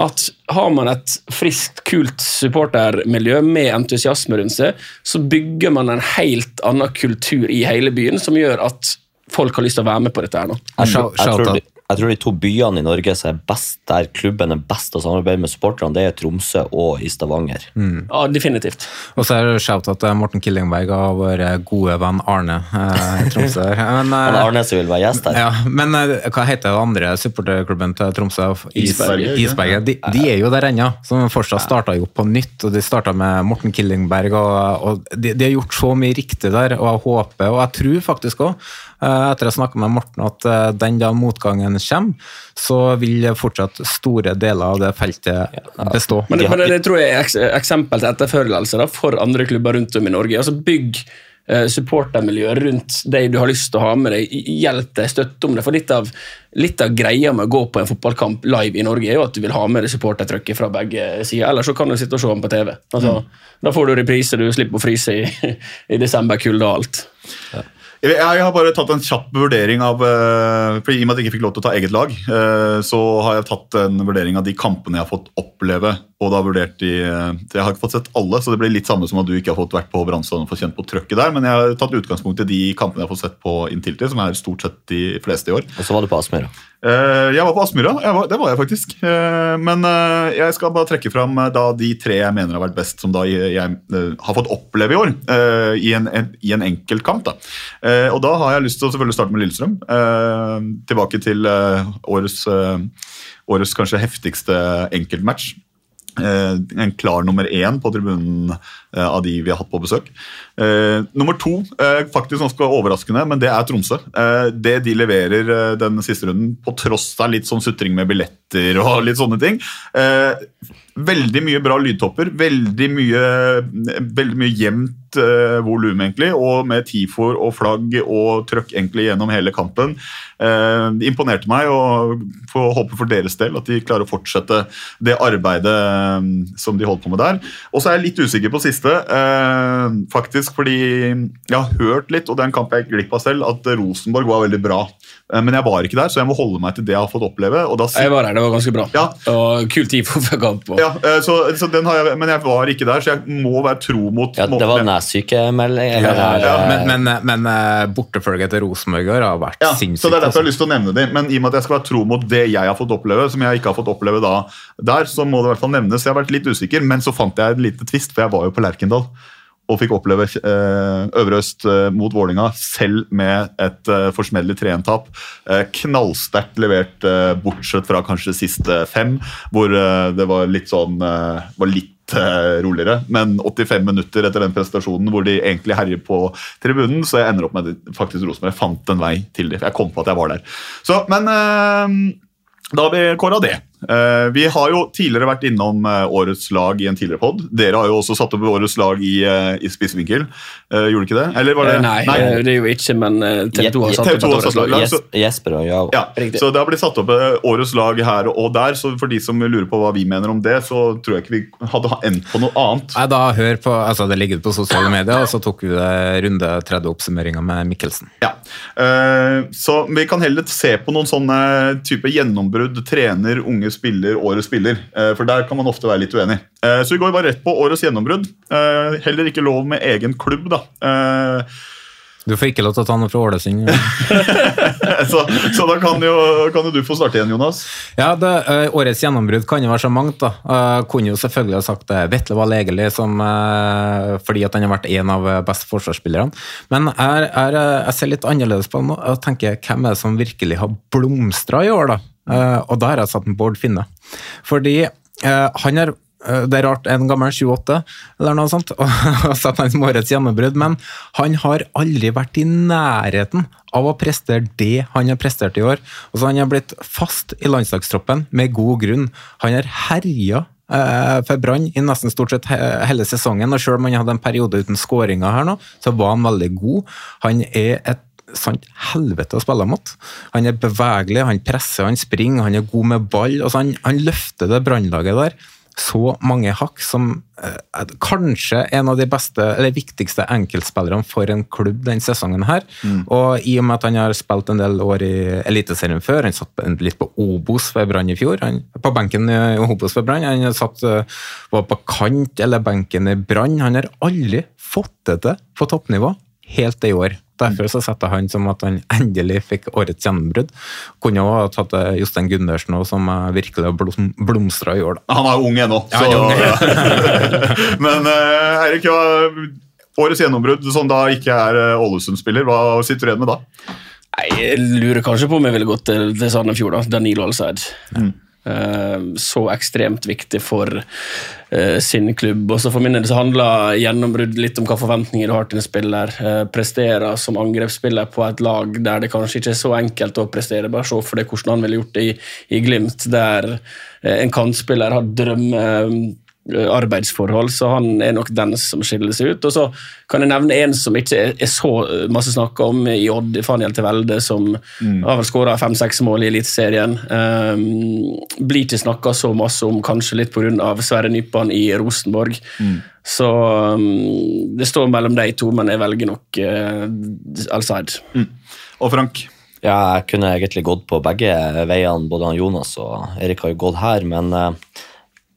At har man et friskt, kult supportermiljø med entusiasme rundt seg, så bygger man en helt annen kultur i hele byen som gjør at folk har lyst til å være med på dette her nå. Jeg, tror- jeg, de, jeg tror de to byene i Norge som er best der klubben er best å samarbeide med supporterne, det er Tromsø og i Stavanger. Ja, definitivt. Og så er det shout-out til Morten Killingberg og vår gode venn Arne eh, i Tromsø. [laughs] Men, eh, Han Arne som vil være gjest her. Ja, men eh, hva heter den andre supporterklubben til Tromsø? Is- Isberget? Isberget. De, de er jo der ennå, som fortsatt starta jo på nytt. og De starta med Morten Killingberg, og, og de, de har gjort så mye riktig der. Og jeg håper, og jeg tror faktisk òg, etter å ha snakka med Morten, at eh, den da motgangen kommer, så vil fortsatt store deler av det feltet bestå. Men, det, men det, tror jeg er eksempel til etterfølgelse for andre klubber rundt om i Norge. Altså Bygg supportermiljøet supportermiljø rundt deg du har lyst til å ha med deg. Hjelp deg, støtte om det. For litt av, litt av greia med å gå på en fotballkamp live i Norge, er jo at du vil ha med deg supportertrykket fra begge sider. Ellers så kan du sitte og se den på TV. Altså, Da får du reprise, du slipper å fryse i, [laughs] i desemberkulde og alt. Jeg, har bare tatt en kjapp vurdering av eh, for I og med at jeg ikke fikk lov til å ta eget lag, eh, så har jeg tatt en vurdering av de kampene jeg har fått oppleve. og da vurdert de, eh, Jeg har ikke fått sett alle, så det blir litt samme som at du ikke har fått vært på brannstaden og fått kjent på trøkket der, men jeg har tatt utgangspunkt i de kampene jeg har fått sett på Intility, som er stort sett de fleste i år. Og så var du på Aspmyra. Eh, Jeg var på Aspmyra, det var jeg faktisk. Eh, Men eh, jeg skal bare trekke fram da de tre jeg mener har vært best, som da jeg, har fått oppleve i år, i en, i en enkeltkamp. da. Og da har jeg lyst til å selvfølgelig starte med Lillestrøm. Tilbake til årets, årets kanskje heftigste enkeltmatch. Eh, en klar nummer én på tribunen eh, av de vi har hatt på besøk. Eh, nummer to, faktisk ganske overraskende, men det er Tromsø. Det de leverer eh, den siste runden, på tross av litt sånn sutring med billetter og litt sånne ting. Veldig mye bra lydtopper, veldig mye, veldig mye jevnt eh, volum, egentlig, og med tifor og flagg og trøkk egentlig gjennom hele kampen. Eh, det imponerte meg, og får håpe for deres del at de klarer å fortsette det arbeidet eh, som de holdt på med der. Og så er jeg litt usikker på siste, eh, faktisk fordi jeg har hørt litt, og det er en kamp jeg gikk glipp av selv, at Rosenborg var veldig bra. Eh, men jeg var ikke der, så jeg må holde meg til det jeg har fått oppleve. og da Jeg var der, det var ganske bra. Ja. Og kul tid for før kamp. og- ja, eh, så, så den har jeg, Men jeg var ikke der, så jeg må være tro mot Ja, det var nessykemelding. Eller, Ja, eh, men, men, men eh, bortefølget til Rosenborg har vært Ja, sinnssykt. så det er derfor jeg har altså. lyst til å nevne det. Men i og med at jeg skal være tro mot det jeg har fått oppleve, som jeg ikke har fått oppleve da der, så må det i hvert fall nevnes. Jeg har vært litt usikker, men så fant jeg et lite twist, for jeg var jo på Lerkendal. Og fikk oppleve eh, Øvre Øst eh, mot Vålinga selv med et eh, forsmedelig 3-1-tap. Eh, knallsterkt levert, eh, bortsett fra kanskje siste fem, hvor eh, det var litt sånn eh, var litt eh, roligere. Men 85 minutter etter den prestasjonen hvor de egentlig herjer på tribunen, så jeg ender opp med at faktisk Rosenborg fant en vei til dem. Jeg kom på at jeg var der. Så, men eh, da har vi kåra det. Eh, vi har jo tidligere vært innom eh, årets lag i en tidligere pod. Dere har jo også satt opp årets lag i, eh, i spissvinkel. Eh, gjorde ikke det? Eller var det? Nei, eh, det er jo ikke, men TV 2 har satt opp årets lag. lag, så- Jesper og Jav. Ja, så det har blitt satt opp årets lag her og der, så for de som lurer på hva vi mener om det, så tror jeg ikke vi hadde endt på noe annet. Nei, da hør på, altså Det ligger på sosiale medier, og så tok vi det runde tredje oppsummeringa med Mikkelsen. Ja, eh, Så vi kan heller se på noen sånne type gjennombrudd, trener, unge spiller, årets spiller. eh, For der kan man ofte være litt uenig. Eh, Så vi går bare rett på årets gjennombrudd. Eh, Heller ikke lov med egen klubb, da. Eh, Du får ikke lov til å ta noe fra Ålesund. [laughs] Så, så da kan jo, kan jo du få starte igjen, Jonas. Ja, det, eh, Årets gjennombrudd kan jo være så mangt. da. Uh, kunne jo selvfølgelig ha sagt uh, Vetle var legelig som, eh, fordi at han har vært en av eh, beste forsvarsspillerne. Men er, eh, jeg ser litt annerledes på det nå Jeg tenker hvem er det som virkelig har blomstra i år, da? Uh, og da har jeg satt en Bård Finne. Fordi eh, han er eh, det er rart, en gammel 28 eller noe sånt, [laughs] og satt han som årets gjennombrudd, men han har aldri vært i nærheten av å prestere det han har prestert i år. Altså, han har blitt fast i landslagstroppen med god grunn. Han har herja eh, for Brann i nesten stort sett hele sesongen, og selv om han hadde en periode uten skåringer her nå, så var han veldig god. Han er et sant helvete å spille mot. Han er bevegelig, han presser, han springer, han er god med ball. Altså han, han løfter det brannlaget der så mange hakk som eh, kanskje en av de beste, eller viktigste enkeltspillerne for en klubb den sesongen her. Og i og med at han har spilt en del år i Eliteserien før, han satt litt på Obos ved Brann i fjor, han, på benken i Obos ved Brann, han satt, eh, var på kant eller benken i Brann, han har aldri fått det til på toppnivå helt i år. Derfor så setter han som at han endelig fikk årets gjennombrudd. Kunne også ha tatt eh, Jostein Gundersen som eh, virkelig har blomstra i år. da. Han er ung ennå, Ja, er ung, [laughs] Men uh, Eirik, årets gjennombrudd, som da ikke er eh, Ålesund-spiller, hva sitter du igjen med da? Nei, Jeg lurer kanskje på om jeg ville gått til, til Sandefjord. da, Danilo Alseid. Eh, så ekstremt viktig for eh, sin klubb. Og så For min del så handler gjennombrudd litt om hva forventninger du har til en spiller. Prestere som angrepsspiller på et lag der det kanskje ikke er så enkelt å prestere. Bare se for deg hvordan han ville gjort det i, i Glimt, der eh, en kantspiller har drømme arbeidsforhold, så han er nok den som skiller seg ut. Og så kan jeg nevne en som ikke er, så masse snakka om i Odd, Faniel Tevelde, som har vel skåra fem-seks mål i Eliteserien. Um, blir ikke snakka så masse om, kanskje litt pga. Sverre Nypan i Rosenborg. Så um, det står mellom de to, men jeg velger nok uh, Alsaid. Og Frank? Ja, jeg kunne egentlig gått på begge veiene. Både han Jonas og Erik har jo gått her, men eh,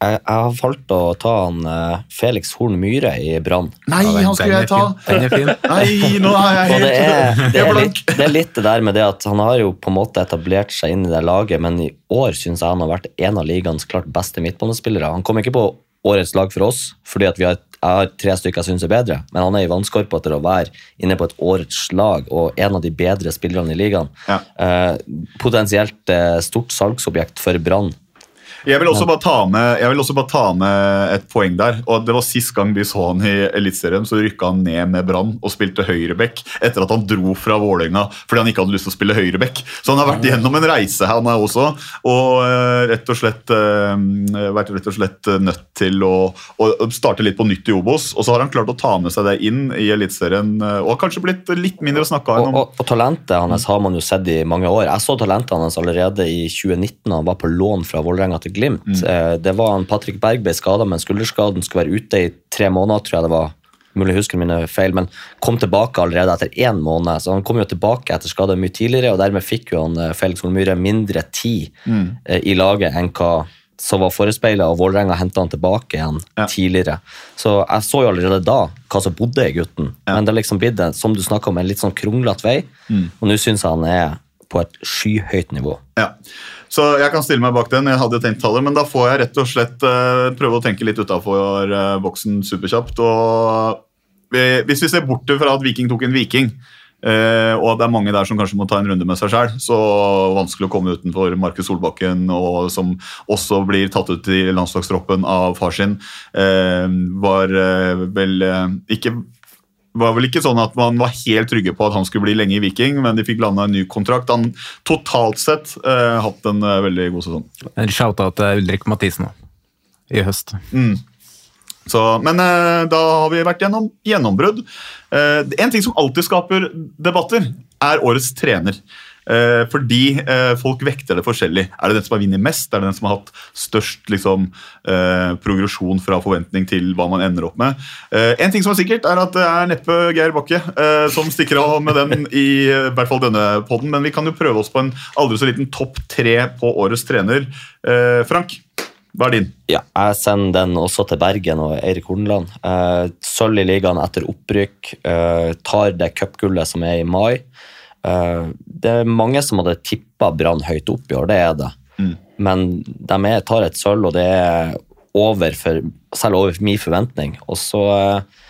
jeg, har valgt å ta han eh, Felix Horn Myhre i Brann. Nei, han skulle jeg ta! Den er fin. [laughs] Nei, nå er jeg helt det er, det, er litt, det er litt det der med det at han har jo på en måte etablert seg inn i det laget, men i år syns jeg han har vært en av ligaens klart beste midtbanespillere. Han kom ikke på årets lag for oss, fordi at vi har, har tre stykker jeg syns er bedre, men han er i vannskorpa til å være inne på et årets lag og en av de bedre spillerne i ligaen. Eh, potensielt eh, stort salgsobjekt for Brann. Jeg vil, også bare ta med, jeg vil også bare ta med et poeng der. og det var Sist gang vi så han i Eliteserien, så rykka han ned med Brann og spilte høyreback etter at han dro fra Vålerenga fordi han ikke hadde lyst til å spille høyreback. Så han har vært gjennom en reise, han er også, og eh, rett og slett eh, vært rett og slett nødt til å, å starte litt på nytt i Obos. Og så har han klart å ta med seg det inn i Eliteserien, eh, og har kanskje blitt litt mindre snakka Og, om. og, og talentet hans har man jo sett i mange år. Jeg så talentet hans allerede i 2019 da han var på lån fra Vålerenga til Glimt. Mm. Det var en Patrick Berg ble skada, men skulderskaden skulle være ute i tre måneder, tror jeg det var. Mulig husker mine feil, men kom tilbake allerede etter én måned. Så han kom jo tilbake etter skade mye tidligere, og dermed fikk jo han eh, Felix Holmyre mindre tid Mm. eh, i laget enn hva som var forespeila, og Vålerenga henta han tilbake igjen tidligere. Så jeg så jo allerede da hva som bodde i gutten, men det har liksom blitt som du snakket om, en litt sånn kronglete vei, Mm. og nå syns jeg han er på et skyhøyt nivå. Ja. Så jeg kan stille meg bak den. Jeg hadde tenkt tallet, men da får jeg rett og slett eh, prøve å tenke litt utafor boksen superkjapt. Og vi- hvis vi ser bort fra at Viking tok en Viking, Eh, og det er mange der som kanskje må ta en runde med seg sjøl. Så vanskelig å komme utenfor Markus Solbakken, og som også blir tatt ut i landslagstroppen av far sin. Eh, var eh, vel eh, ikke var vel ikke sånn at man var helt trygge på at han skulle bli lenge i Viking, men de fikk landa en ny kontrakt. Han totalt sett eh, hatt en eh, veldig god sesong. En shout-out til Ulrik Mathisen i høst. Mm. Så, men eh, da har vi vært gjennom gjennombrudd. Eh, en ting som alltid skaper debatter, er årets trener. Eh, fordi eh, folk vekter det forskjellig. Er det den som har vunnet mest? Er det den som har hatt størst liksom, eh, progresjon fra forventning til hva man ender opp med? En ting som er sikkert, er at det er neppe Geir Bakke som stikker av med den i i hvert fall denne podden, men vi kan jo prøve oss på en aldri så liten topp tre på årets trener. Frank, hva er din? Ja, jeg sender den også til Bergen og Eirik Horneland. Eh, Sølv i ligaen etter opprykk. Eh, tar det cupgullet som er i mai. Eh, det er mange som hadde tippa Brann høyt opp i år, det er det. Mm. Men de er, tar et sølv, og det er over for, selv over min forventning. Og så eh,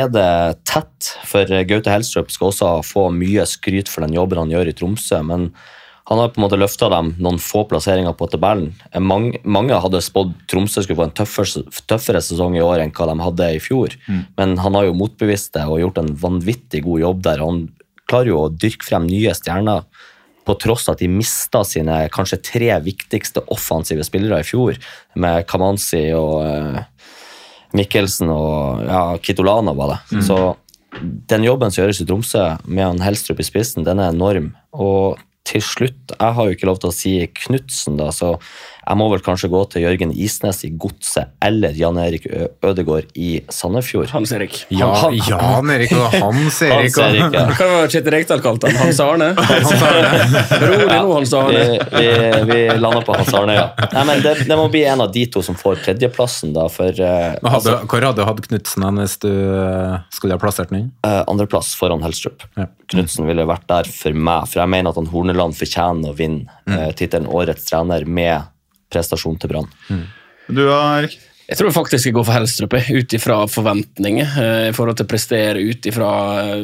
er det tett, for Gaute Helstrup skal også få mye skryt for den jobben han gjør i Tromsø. men han har på en måte løfta dem noen få plasseringer på tabellen. Mange, mange hadde spådd Tromsø skulle få en tøffere, tøffere sesong i år enn hva de hadde i fjor. Mm. Men han har jo motbevist det og gjort en vanvittig god jobb der. Han klarer jo å dyrke frem nye stjerner på tross at de mista sine kanskje tre viktigste offensive spillere i fjor, med Kamanzi og eh, Mikkelsen og ja, Kitolana, var det. Mm. Så den jobben som gjøres i Tromsø, med han Helstrup i spissen, den er enorm. Og til slutt, jeg har jo ikke lov til å si Knutsen, da, så jeg må vel kanskje gå til Jørgen Isnes i Godset eller Jan Erik Ødegård i Sandefjord. Hans Erik. Ja, Jan Erik og Hans Erik. Hans Erik, ja. Hva var Kjetil Rekdal kalt han? [laughs] Hans Arne? Rolig nå, Hans Arne. Vi, vi, vi lander på Hans Arne, ja. Nei, men det, det må bli en av de to som får tredjeplassen, da, for uh, hadde, altså, hvor hadde du hatt Knutsen hvis du uh, skulle ha plassert den inn? Uh, andreplass foran Helstrup. Ja. Knutsen ville vært der for meg, for jeg mener at han Horneland fortjener å vinne eh, tittelen Årets trener med prestasjon til Brann. Du da, Erik? Jeg tror faktisk jeg går for Helstrup, jeg, ut ifra forventninger. eh, I forhold til å prestere ut ifra eh,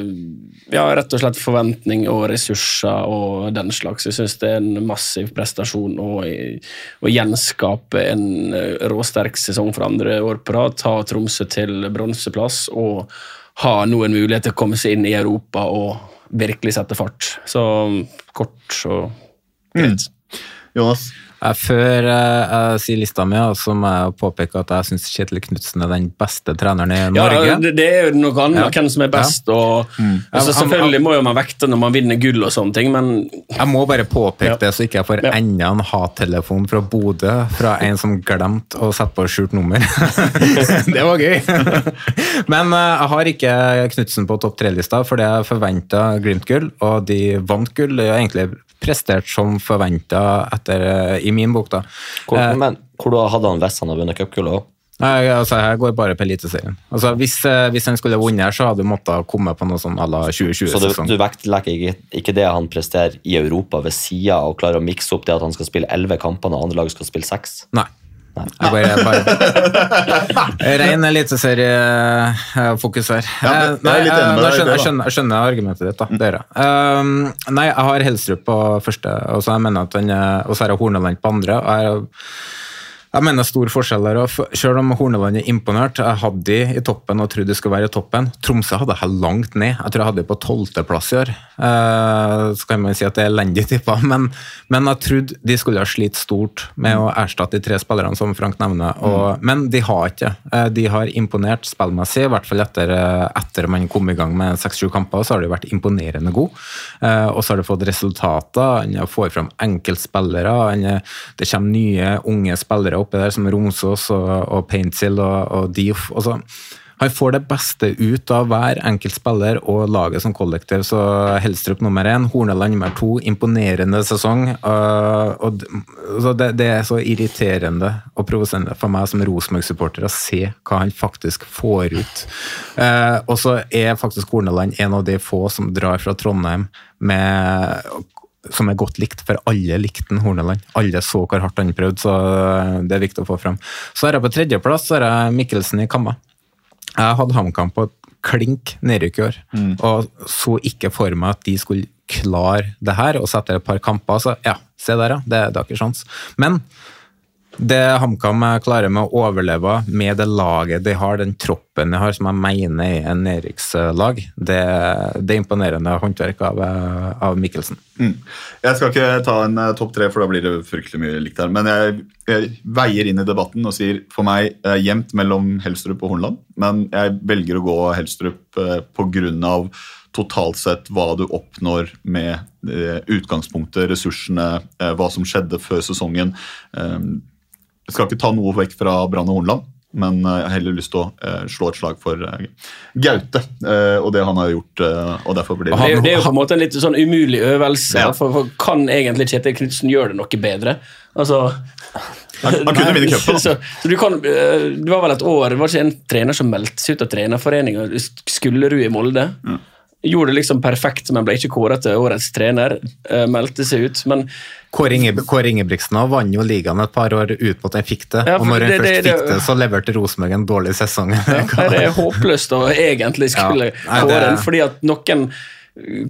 ja, rett og slett forventning og ressurser og den slags. Jeg syns det er en massiv prestasjon å, å gjenskape en eh, råsterk sesong for andre år på rad. Ta Tromsø til bronseplass og ha nå en mulighet til å komme seg inn i Europa og virkelig sette fart. Så kort og greit. Jonas? Før eh, jeg sier lista mi, så må jeg påpeke at jeg syns Kjetil Knutsen er den beste treneren i Ja, Norge. det, det er jo noe annet Ja. hvem som er best. Og, altså, selvfølgelig må jo man vekte når man vinner gull og sånne ting, men Jeg må bare påpeke Ja. det, så ikke jeg får Ja. enda en hattelefon fra Bodø fra en som glemte å sette på skjult nummer. [laughs] det var gøy! [laughs] Men eh, jeg har ikke Knutsen på topp tre-lista, for det jeg forventa Glimt-gull, og de vant gull. Det er egentlig prestert som forventa i min bok, da. Hvor, Eh, men hvor da hadde han hvis han hadde vunnet cupgullet òg? Altså, jeg går bare på Eliteserien. Altså, hvis, eh, hvis han skulle vunnet her, så hadde han måttet komme på noe sånn à la Så du, 2020-sesong. du vektlegger ikke, ikke det han presterer i Europa ved sida, og klarer å mikse opp det at han skal spille elleve kamper når andre lag skal spille seks? Nei. Jeg bare, bare [laughs] Rein eliteseriefokus her. Ja, Eh, nei, jeg eh, jeg skjønner, jeg, skjønner, skjønner argumentet ditt. da. Um, nei, jeg har Helstrup på første, og så jeg mener at han og så har jeg Horneland på andre. og jeg jeg mener stor forskjell der, selv om Horneland er imponert, jeg hadde de i toppen og trodde de skulle være i toppen. Tromsø hadde jeg langt ned. Jeg tror jeg hadde de på tolvteplass i år. Eh, så kan man si at det er elendig tippa, [laughs] men, men jeg trodde de skulle ha slitt stort med å erstatte de tre spillerne som Frank nevner. Og, Men de har ikke. Eh, De har imponert spillmessig, i hvert fall etter, eh, etter man kom i gang med seks-sju kamper, så har de vært imponerende gode. Eh, Og så har de fått resultater. Han får fram enkeltspillere. er- Det kommer nye, unge spillere oppi der, som Romsås og, og Paintsil og, og Diof. han får det beste ut av hver enkelt spiller og laget som kollektiv. Så Helstrup nummer én, Horneland nummer to. Imponerende sesong. Uh, og så det, det er så irriterende og provoserende for meg som Rosenborg-supporter å se hva han faktisk får ut. Uh, og så er faktisk Horneland en av de få som drar fra Trondheim med som er godt likt, for alle likte Horneland. Alle så hvor hardt han prøvde, så det er viktig å få fram. Så er jeg på tredjeplass, så er jeg Mikkelsen i Kamma. Jeg hadde HamKam på klink nedrykk i år. Og så ikke for meg at de skulle klare det her, og sette et par kamper. Så ja, se der, ja. Det, det har ikke sjans. Men det HamKam klarer med å overleve med det laget de har, den troppen de har, som jeg mener er en nedrykkslag, det, det er imponerende håndverk av, av Mikkelsen. Mm. Jeg skal ikke ta en eh, topp tre, for da blir det fryktelig mye likt her. Men jeg, jeg veier inn i debatten og sier for meg eh, jevnt mellom Helstrup og Hornland. Men jeg velger å gå Helstrup eh, pga. totalt sett hva du oppnår med eh, utgangspunktet, ressursene, eh, hva som skjedde før sesongen. Eh, jeg skal ikke ta noe vekk fra Brann og Hornland, men eh, jeg har heller lyst til å eh, slå et slag for eh, Gaute eh, og det han har gjort. og derfor blir Det er, det er jo på en måte en litt sånn umulig øvelse. Ja. For, for Kan egentlig Kjetil Knutsen gjøre det noe bedre? Altså, Han, han kunne vinne cupen. [laughs] så, så du kan, det var vel et år, var det ikke en trener som meldte seg ut av trenerforeninga, Skullerud i Molde? Gjorde det liksom perfekt, men ble ikke kåret til årets trener. eh, meldte seg ut. Men Kåre Inge- Kåre Ingebrigtsen har vant jo ligaen et par år uten at han fikk det. Ja, og når han først fikk det, så leverte Rosenborg en dårlig sesong. Ja, det er [laughs] håpløst å egentlig skulle Ja. Kåre den, fordi at noen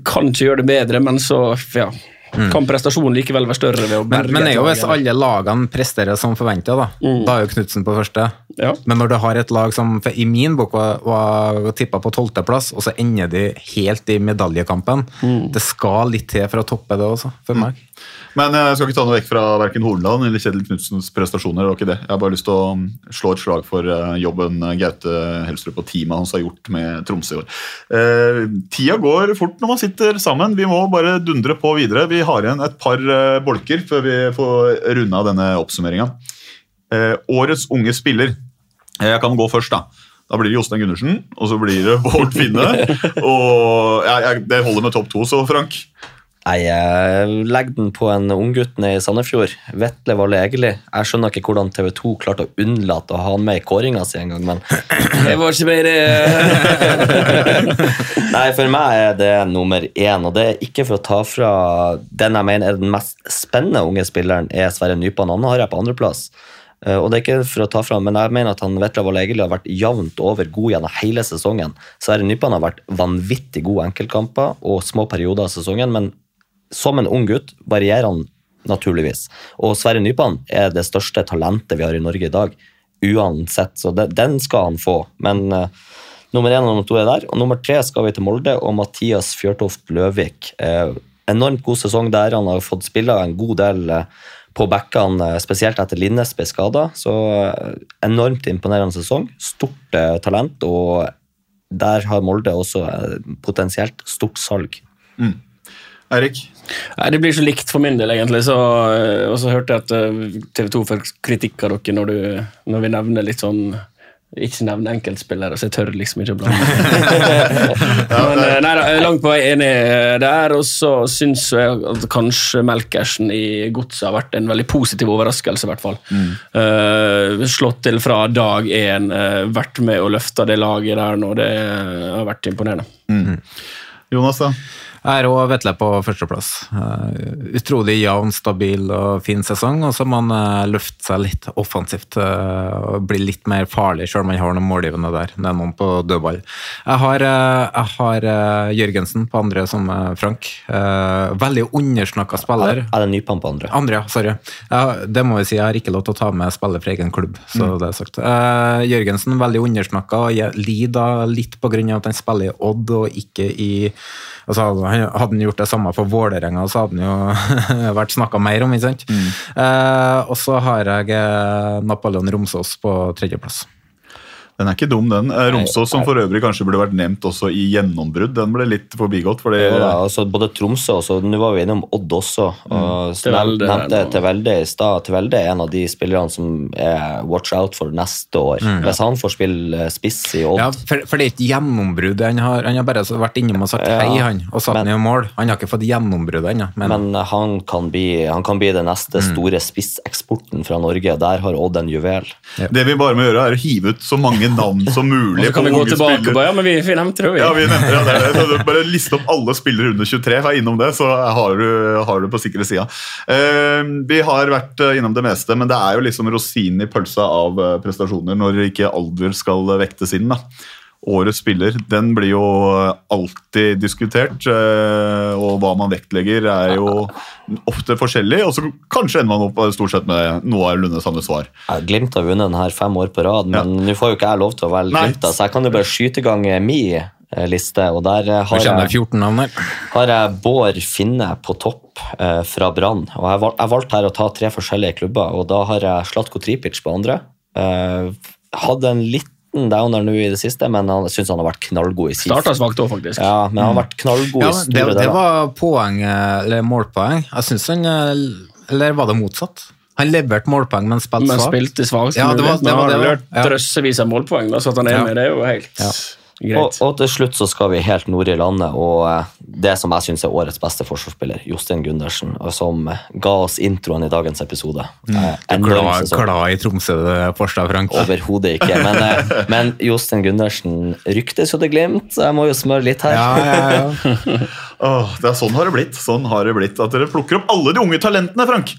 kan ikke gjøre det bedre, men så ja, kan prestasjonen likevel være større ved å berge Men, men jo hvis alle lagene presterer som forventa, da. Mm. Da er jo Knutsen på første. Men når du har et lag som for i min bok var, var tippa på tolvteplass, og så ender de helt i medaljekampen Mm. Det skal litt til for å toppe det også, for meg. Men jeg skal ikke ta noe vekk fra verken Horneland eller Kjetil Knutsens prestasjoner. det var ikke det. Jeg har bare lyst til å mm, slå et slag for eh, jobben Gaute Helstrup og teamet hans har gjort med Tromsø i år. Eh, tida går fort når man sitter sammen. Vi må bare dundre på videre. Vi har igjen et par eh, bolker før vi får runda denne oppsummeringa. Eh, årets unge spiller. Eh, Jeg kan gå først, da. Da blir det Jostein Gundersen, og så blir det Bård Finne. [laughs] Og jeg, jeg, Det holder med topp to, så Frank. Nei, jeg legger den på en unggutt nede i Sandefjord. Vetle Valle Egeli. Jeg skjønner ikke hvordan TV 2 klarte å unnlate å ha han med i kåringa si en gang, men [clears throat] Det var ikke mer [laughs] Nei, for meg er det nummer én, og det er ikke for å ta fra den jeg mener er den mest spennende unge spilleren, er Sverre Nypan. Han har jeg på andreplass. Eh, Og det er ikke for å ta fram, men jeg mener at han Vetle egentlig har vært jevnt over god gjennom hele sesongen. Sverre Nypan har vært vanvittig god enkeltkamper og små perioder av sesongen, men som en ung gutt varierer han naturligvis. Og Sverre Nypan er det største talentet vi har i Norge i dag, uansett, så det, den skal han få. Men uh, nummer én og nummer to er der, og nummer tre skal vi til Molde og Mathias Fjørtoft Løvik. Uh, enormt god sesong der, han har fått spille en god del eh, på backene, eh, spesielt etter Linnes ble skada. Så eh, enormt imponerende sesong. Stort eh, talent, og der har Molde også eh, potensielt stort salg. Eirik? Nei, Det blir så likt for min del, egentlig. Så, og så hørte jeg at TV 2 får kritikk av dere når, du, når vi nevner litt sånn ikke nevne enkeltspillere, så jeg tør liksom ikke å blande. [laughs] [laughs] Men eh, nei da, langt på vei enig der. Og så syns jeg at kanskje Melkersen i Godset har vært en veldig positiv overraskelse, i hvert fall. Eh, slått til fra dag én, uh, vært med og løfta det laget der nå. Det har vært imponerende. Jonas, da? Jeg er òg Vetle på førsteplass. Eh, utrolig jevn, stabil og fin sesong. Og så må han eh, løfte seg litt offensivt eh, og bli litt mer farlig, selv om han har noen målgivende der. Det er noen på dødball. Jeg har, jeg har Jørgensen på andre som Frank. Veldig undersnakka spiller. Er det Nypan på andre? Andre, ja. Sorry. Ja, det må vi si. Jeg har ikke lov til å ta med spiller fra egen klubb. så Mm. det er sagt. Jørgensen veldig undersnakka og jeg lider litt pga. at han spiller i Odd og ikke i altså, Hadde han gjort det samme for Vålerenga, så hadde han jo [laughs] vært snakka mer om. ikke sant? Eh, og så har jeg eh, Napoleon Romsås på tredjeplass. Den er ikke dum, den. Eh, Romsås, som for øvrig kanskje burde vært nevnt også i gjennombrudd, den ble litt forbigått. fordi... Ja, altså både Tromsø og så Nå var vi innom Odd også. og så Tvelde nevnte nå. Tvelde i stad. Tvelde er en av de spillerne som er watch out for neste år. Mm. Hvis han får spille eh, spiss i Odd Ja, for, for det er ikke gjennombrudd. Han har, han har bare så vært innom og sagt Ja, hei, han, og satt men- han i mål. Han har ikke fått gjennombrudd ennå. Men, Men han kan bli, han kan bli den neste Mm. store spisseksporten fra Norge. Der har Odd en juvel. Det vi bare må gjøre, er å hive ut så mange navn som mulig. Og så kan vi gå tilbake på ja, men vi, vi nevnte det vi. Ja, vi nevnte ja, det. det. Bare liste opp alle spillere under 23. Vær innom det, så har du, har du på sikre sida. Uh, vi har vært eh, innom det meste, men det er jo liksom rosinen i pølsa av eh, prestasjoner når ikke alder skal vektes inn. da. Årets spiller, den blir jo alltid diskutert. eh, Og hva man vektlegger, er jo ofte forskjellig. Og så kanskje ender man opp stort sett med noenlunde samme svar. Ja, Glimt har vunnet den her fem år på rad, men nå får jo ikke jeg lov til å velge Nei. Glimt, så jeg kan jo bare skyte i gang min eh, liste. og der eh, har jeg, 14 navn her. har jeg Bård Finne på topp eh, fra Brann. Og jeg, valg, jeg valgte her å ta tre forskjellige klubber, og da har jeg Slatko Tripic på andre. Eh, hadde en liten downer nå i det siste, men han syns han har vært knallgod i sist. Starta svakt òg, faktisk. Ja, men han har vært knallgod Ja, i store store det det var poeng, eh, eller målpoeng. Jeg synes han eh, Eller var det motsatt? Han leverte målpoeng, men spilte Men spilte svakt. Ja, det var- det var det, var, ja. drøssevis av målpoeng, da, så at han er Ja. med, det er jo helt ja. greit. og til slutt så skal vi helt nord i landet, og eh, det som jeg syns er årets beste forsvarsspiller, Jostein Gundersen, som eh, ga oss introen i dagens episode. Mm. enorm Glad, glad i Tromsø, Forstad Frank. Overhodet ikke. Men, eh, [laughs] men Jostein Gundersen ryktes jo til Glimt, så jeg må jo smøre litt her. Ja, ja, ja. [laughs] oh, det er Sånn har det blitt. Sånn har det blitt At dere plukker opp alle de unge talentene, Frank! [laughs]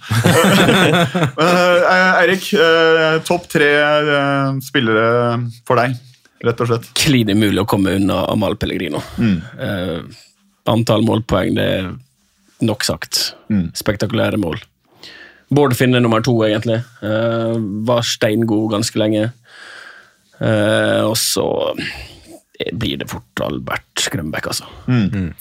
Eh, Eirik, eh, topp tre eh, spillere for deg, rett og slett. Klin umulig å komme unna Amal Pellegrino. Mm. Antall målpoeng, det er nok sagt. Mm. Spektakulære mål. Bård Finne nummer to, egentlig. Uh, var steingod ganske lenge. Uh, og så blir det fort Albert Grønbæk, altså. Mm.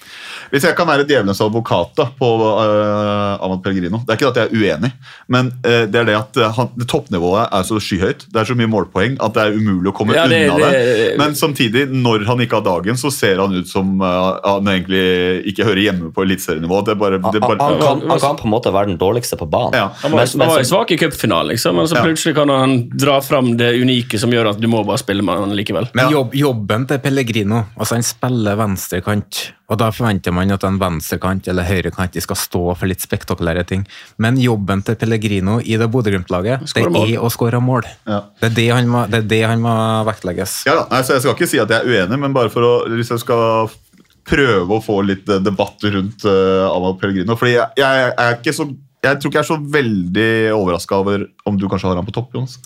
Hvis jeg kan være djevelens advokat da, på uh, Amat Pellegrino Det er ikke at jeg er uenig, men uh, det er det at eh, han, det toppnivået er så skyhøyt. Det er så mye målpoeng at det er umulig å komme Ja, det- unna det, det- Men samtidig, når han ikke har dagen, så ser han ut som uh, han egentlig ikke hører hjemme på eliteserienivå. Det er bare, det er Han, han, kan, han kan på en måte være den dårligste på banen. Ja. Han var, Men- men så- svak i cupfinalen, liksom, men så Ja. plutselig kan han dra fram det unike som gjør at du må bare spille med han likevel. Men jobb, jobben til Pellegrino altså Han spiller venstrekant, og da forventer man at en venstrekant eller høyrekant skal stå for litt spektakulære ting. Men jobben til Pellegrino i det Bodø-Glimt-laget det er å skåre mål. Ja. Det, er det, han må, det er det han må vektlegges. Ja, nei, så Jeg skal ikke si at jeg er uenig, men bare for å, hvis jeg skal prøve å få litt eh, debatt rundt uh, Amal Pellegrino fordi jeg, jeg, er ikke så, jeg tror ikke jeg er så veldig overraska over om du kanskje har han på topp, Jonas.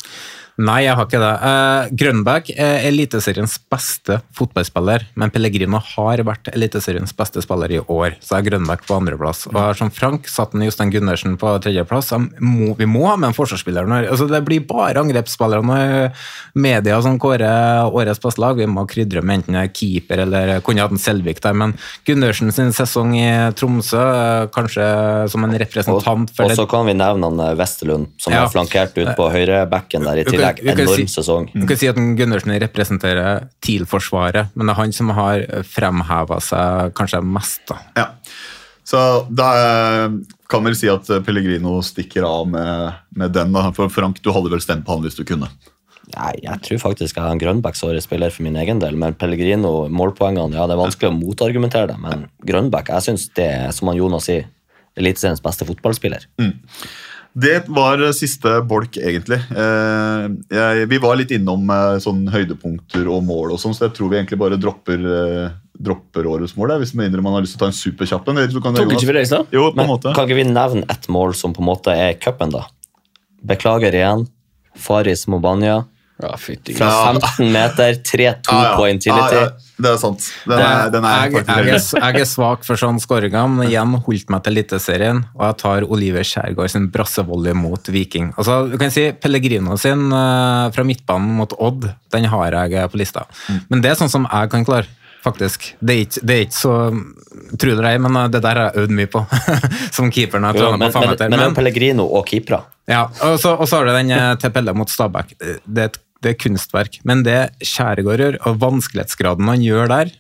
Nei, jeg har ikke det. Uh, Grønbæk er Eliteseriens beste fotballspiller, men Pellegrino har vært Eliteseriens beste spiller i år, så er Grønbæk på andreplass. Og som Frank satt den Jostein Gundersen på tredjeplass. Vi må ha med en forsvarsspiller. nå. altså det blir bare angrepsspillere når media som kårer årets beste lag. Vi må krydre med enten keeper eller kunne hatt en Selvik der, men Gundersen sin sesong i Tromsø, eh, kanskje som en representant for og så kan vi nevne han Westerlund, Vesterlund, som Ja. har flankert ut på høyrebacken der i kan- tillegg. vi Enorm si- sesong. Du kan si at Gundersen representerer TIL-forsvaret, men det er han som har fremheva seg kanskje mest. da. Ja. Så da eh, kan vel si at eh, Pellegrino stikker av med, med den. da. For Frank, du hadde vel stemt på han hvis du kunne? Nei, jeg tror faktisk jeg har en Grønbæk som spiller for min egen del, men Pellegrino, målpoengene, ja, det er vanskelig å motargumentere det, men Grønbæk, jeg syns det er, som han Jonas sier, Eliteseriens beste fotballspiller. Det var eh, siste bolk, egentlig. Eh, jeg, vi var litt innom eh, sånn høydepunkter og mål, og sånn, så jeg tror vi egentlig bare dropper, eh, dropper årets mål. Hvis man har lyst til å ta en superkjapp en. Kan- Tok ikke vi det i stad? Jo, på en Men måte. kan ikke vi nevne ett mål som på en måte er cupen, da? Beklager igjen. Faris Mobanya. Ja, fytti Fra 15 meter, 3-2 Ja, ja. på Intility. Det er sant. Den er, den er jeg, jeg, er, jeg er svak for sånn skåringer, men igjen holdt meg til Eliteserien, og jeg tar Oliver Skjærgaard sin brassevolley mot Viking. Altså, du kan si Pellegrino sin eh, fra midtbanen mot Odd, den har jeg på lista. Men det er sånn som jeg kan klare. Faktisk. Det er ikke, det er ikke så Tro det eller ei, men eh, det der har jeg øvd mye på. [laughs] som keeperen Jo, men, men, men er Pellegrino og keepere. Ja, og så, og så har du den eh, til Pelle mot Stabæk. Det er, et, det er kunstverk. Men det Kjæregård gjør, og vanskelighetsgraden han gjør der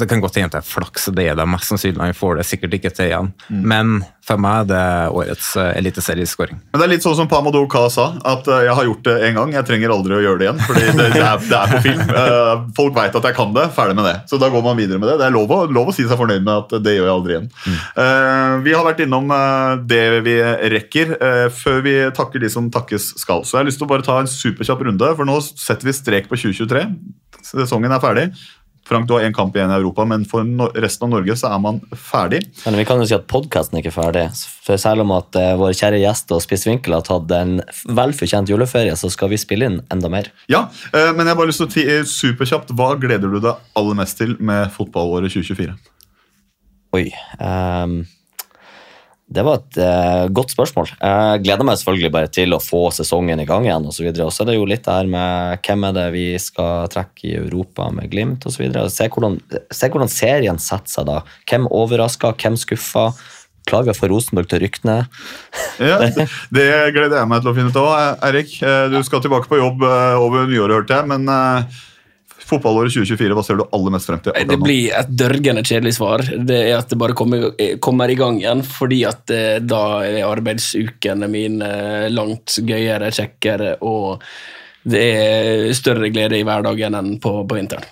Det kan godt hende det er flaks, og det er det mest sannsynlig. Han får det sikkert ikke til igjen. Men for meg er det årets uh, eliteserieskåring. Men det er litt sånn som Pamadou Ka sa, at eh, jeg har gjort det en gang. Jeg trenger aldri å gjøre det igjen, fordi det, det, er, det er på film. Eh, folk veit at jeg kan det, ferdig med det. Så da går man videre med det. Det er lov å, lov å si seg fornøyd med at det gjør jeg aldri igjen. Mm. vi har vært innom eh, det vi rekker, eh, før vi takker de som takkes skal. Så jeg har lyst til å bare ta en superkjapp runde, for nå setter vi strek på 2023. Sesongen er ferdig. Frank, du har én kamp igjen i Europa, men for resten av Norge så er man ferdig. Men vi kan jo si at podkasten ikke er ferdig. For selv om at eh, vår kjære gjest og Spissvinkel har tatt en velfortjent juleferie, så skal vi spille inn enda mer. Ja, eh, men jeg har bare lyst til å eh, superkjapt. Hva gleder du deg aller mest til med fotballåret 2024? Oi. ehm, det var et uh, godt spørsmål. Jeg gleder meg selvfølgelig bare til å få sesongen i gang igjen. Og så, og så er det jo litt det her med hvem er det vi skal trekke i Europa med Glimt osv. Se, hvordan- se hvordan serien setter seg da. Hvem overrasker, hvem skuffer? Klager for Rosenborg til ryktene. [laughs] Ja, det, gleder jeg meg til å finne ut av. Erik, eh, du skal tilbake på jobb eh, over nyåret, hørte jeg. Men eh, fotballåret 2024, hva ser du aller mest frem til? Det blir et dørgende kjedelig svar. Det er at det bare kommer, kommer i gang igjen, fordi at eh, da er arbeidsukene mine langt gøyere, kjekkere, og det er større glede i hverdagen enn på, på vinteren.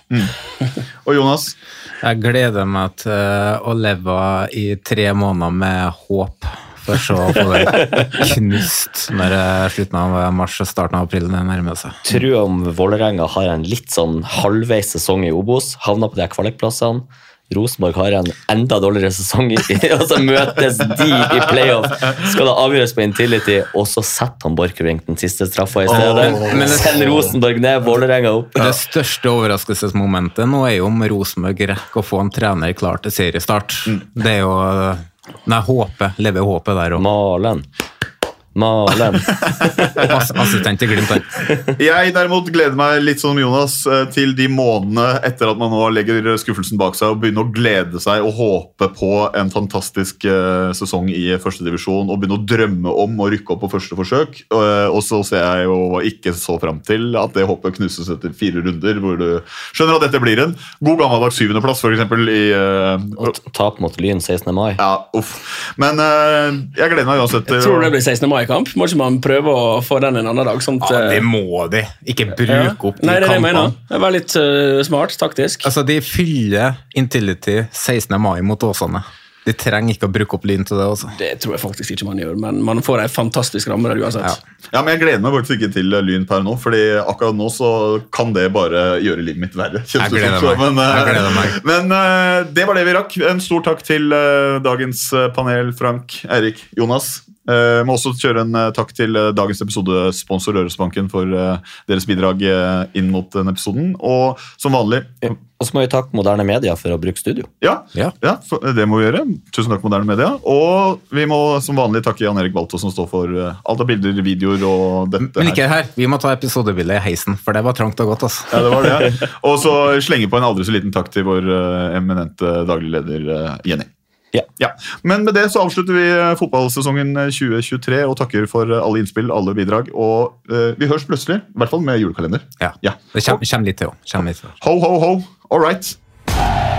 Og Jonas? Jeg gleder meg til å leve i tre måneder med håp, for så å få det knust når eh, slutten av mars og starten av april nærmer seg. Tror om Vålerenga har en litt sånn halvveis sesong i Obos, havner på de kvalikplassene. Rosenborg har en enda dårligere sesong, i, [laughs] og så møtes de i playoff. Skal det avgjøres på Intility, og så setter han Borchgrevink den siste straffa i stedet. Oh, Send Rosenborg ned, Vålerenga opp. Det største overraskelsesmomentet nå er jo om Rosenborg rekker å få en trener klar til seriestart. Det er jo Nei, håpet. Leve håpet der òg. Malen. Malen. [laughs] Ass assistent i Glimt, han. Jeg derimot gleder meg litt som Jonas eh, til de månedene etter at man nå legger skuffelsen bak seg og begynner å glede seg og håpe på en fantastisk eh, sesong i førstedivisjon og begynne å drømme om å rykke opp på første forsøk. Eh, Og så ser jeg jo ikke så fram til at det håpet knuses etter fire runder, hvor du skjønner at dette blir en god gammeldags syvendeplass, f.eks. i Og tap mot Lyn 16. mai. Ja, uff. Men jeg gleder meg uansett til Jeg tror det blir 16. mai-kamp. Må ikke man prøve å få den en annen dag? Sånt, Ja, det eh, må de. Ikke ja. bruke opp de Nei, det er det. Det var litt uh, smart, taktisk. Altså, De fyller Intility 16. mai mot Åsane. De trenger ikke å bruke opp Lyn til det. også. Det tror jeg faktisk ikke man gjør, men man får ei fantastisk ramme der uansett. Ja, men Jeg gleder meg faktisk ikke til Lyn per nå, fordi akkurat nå så kan det bare gjøre livet mitt verre. Jeg gleder meg. Men, eh, Jeg gleder meg. men eh, det var det vi rakk. En stor takk til eh, dagens eh, panel, Frank, Eirik, Jonas. Uh, må også kjøre en eh, takk til eh, dagens episodesponsor Rørosbanken for eh, deres bidrag eh, inn mot denne episoden. Og som vanlig Og så må vi takke moderne media for å bruke studio. ja, Ja. ja, for- det må vi gjøre. Tusen takk, Moderne Media. Og vi må som vanlig takke Jan Erik Balto, som står for eh, alt av bilder, videoer og dette Men ikke her. Vi må ta episodebildet i heisen, for det var trangt og godt. altså. Ja, det var det. ja. [laughs] Og så slenge på en aldri så liten takk til vår eh, eminente daglig leder eh, Jenny. Ja. Men med det så avslutter vi eh, fotballsesongen eh, 2023 og takker for eh, alle innspill, alle bidrag. Og uh, vi høres plutselig, i hvert fall med julekalender. Ja. Ja. Det kommer, kommer litt til òg. Ho, ho, ho. All right.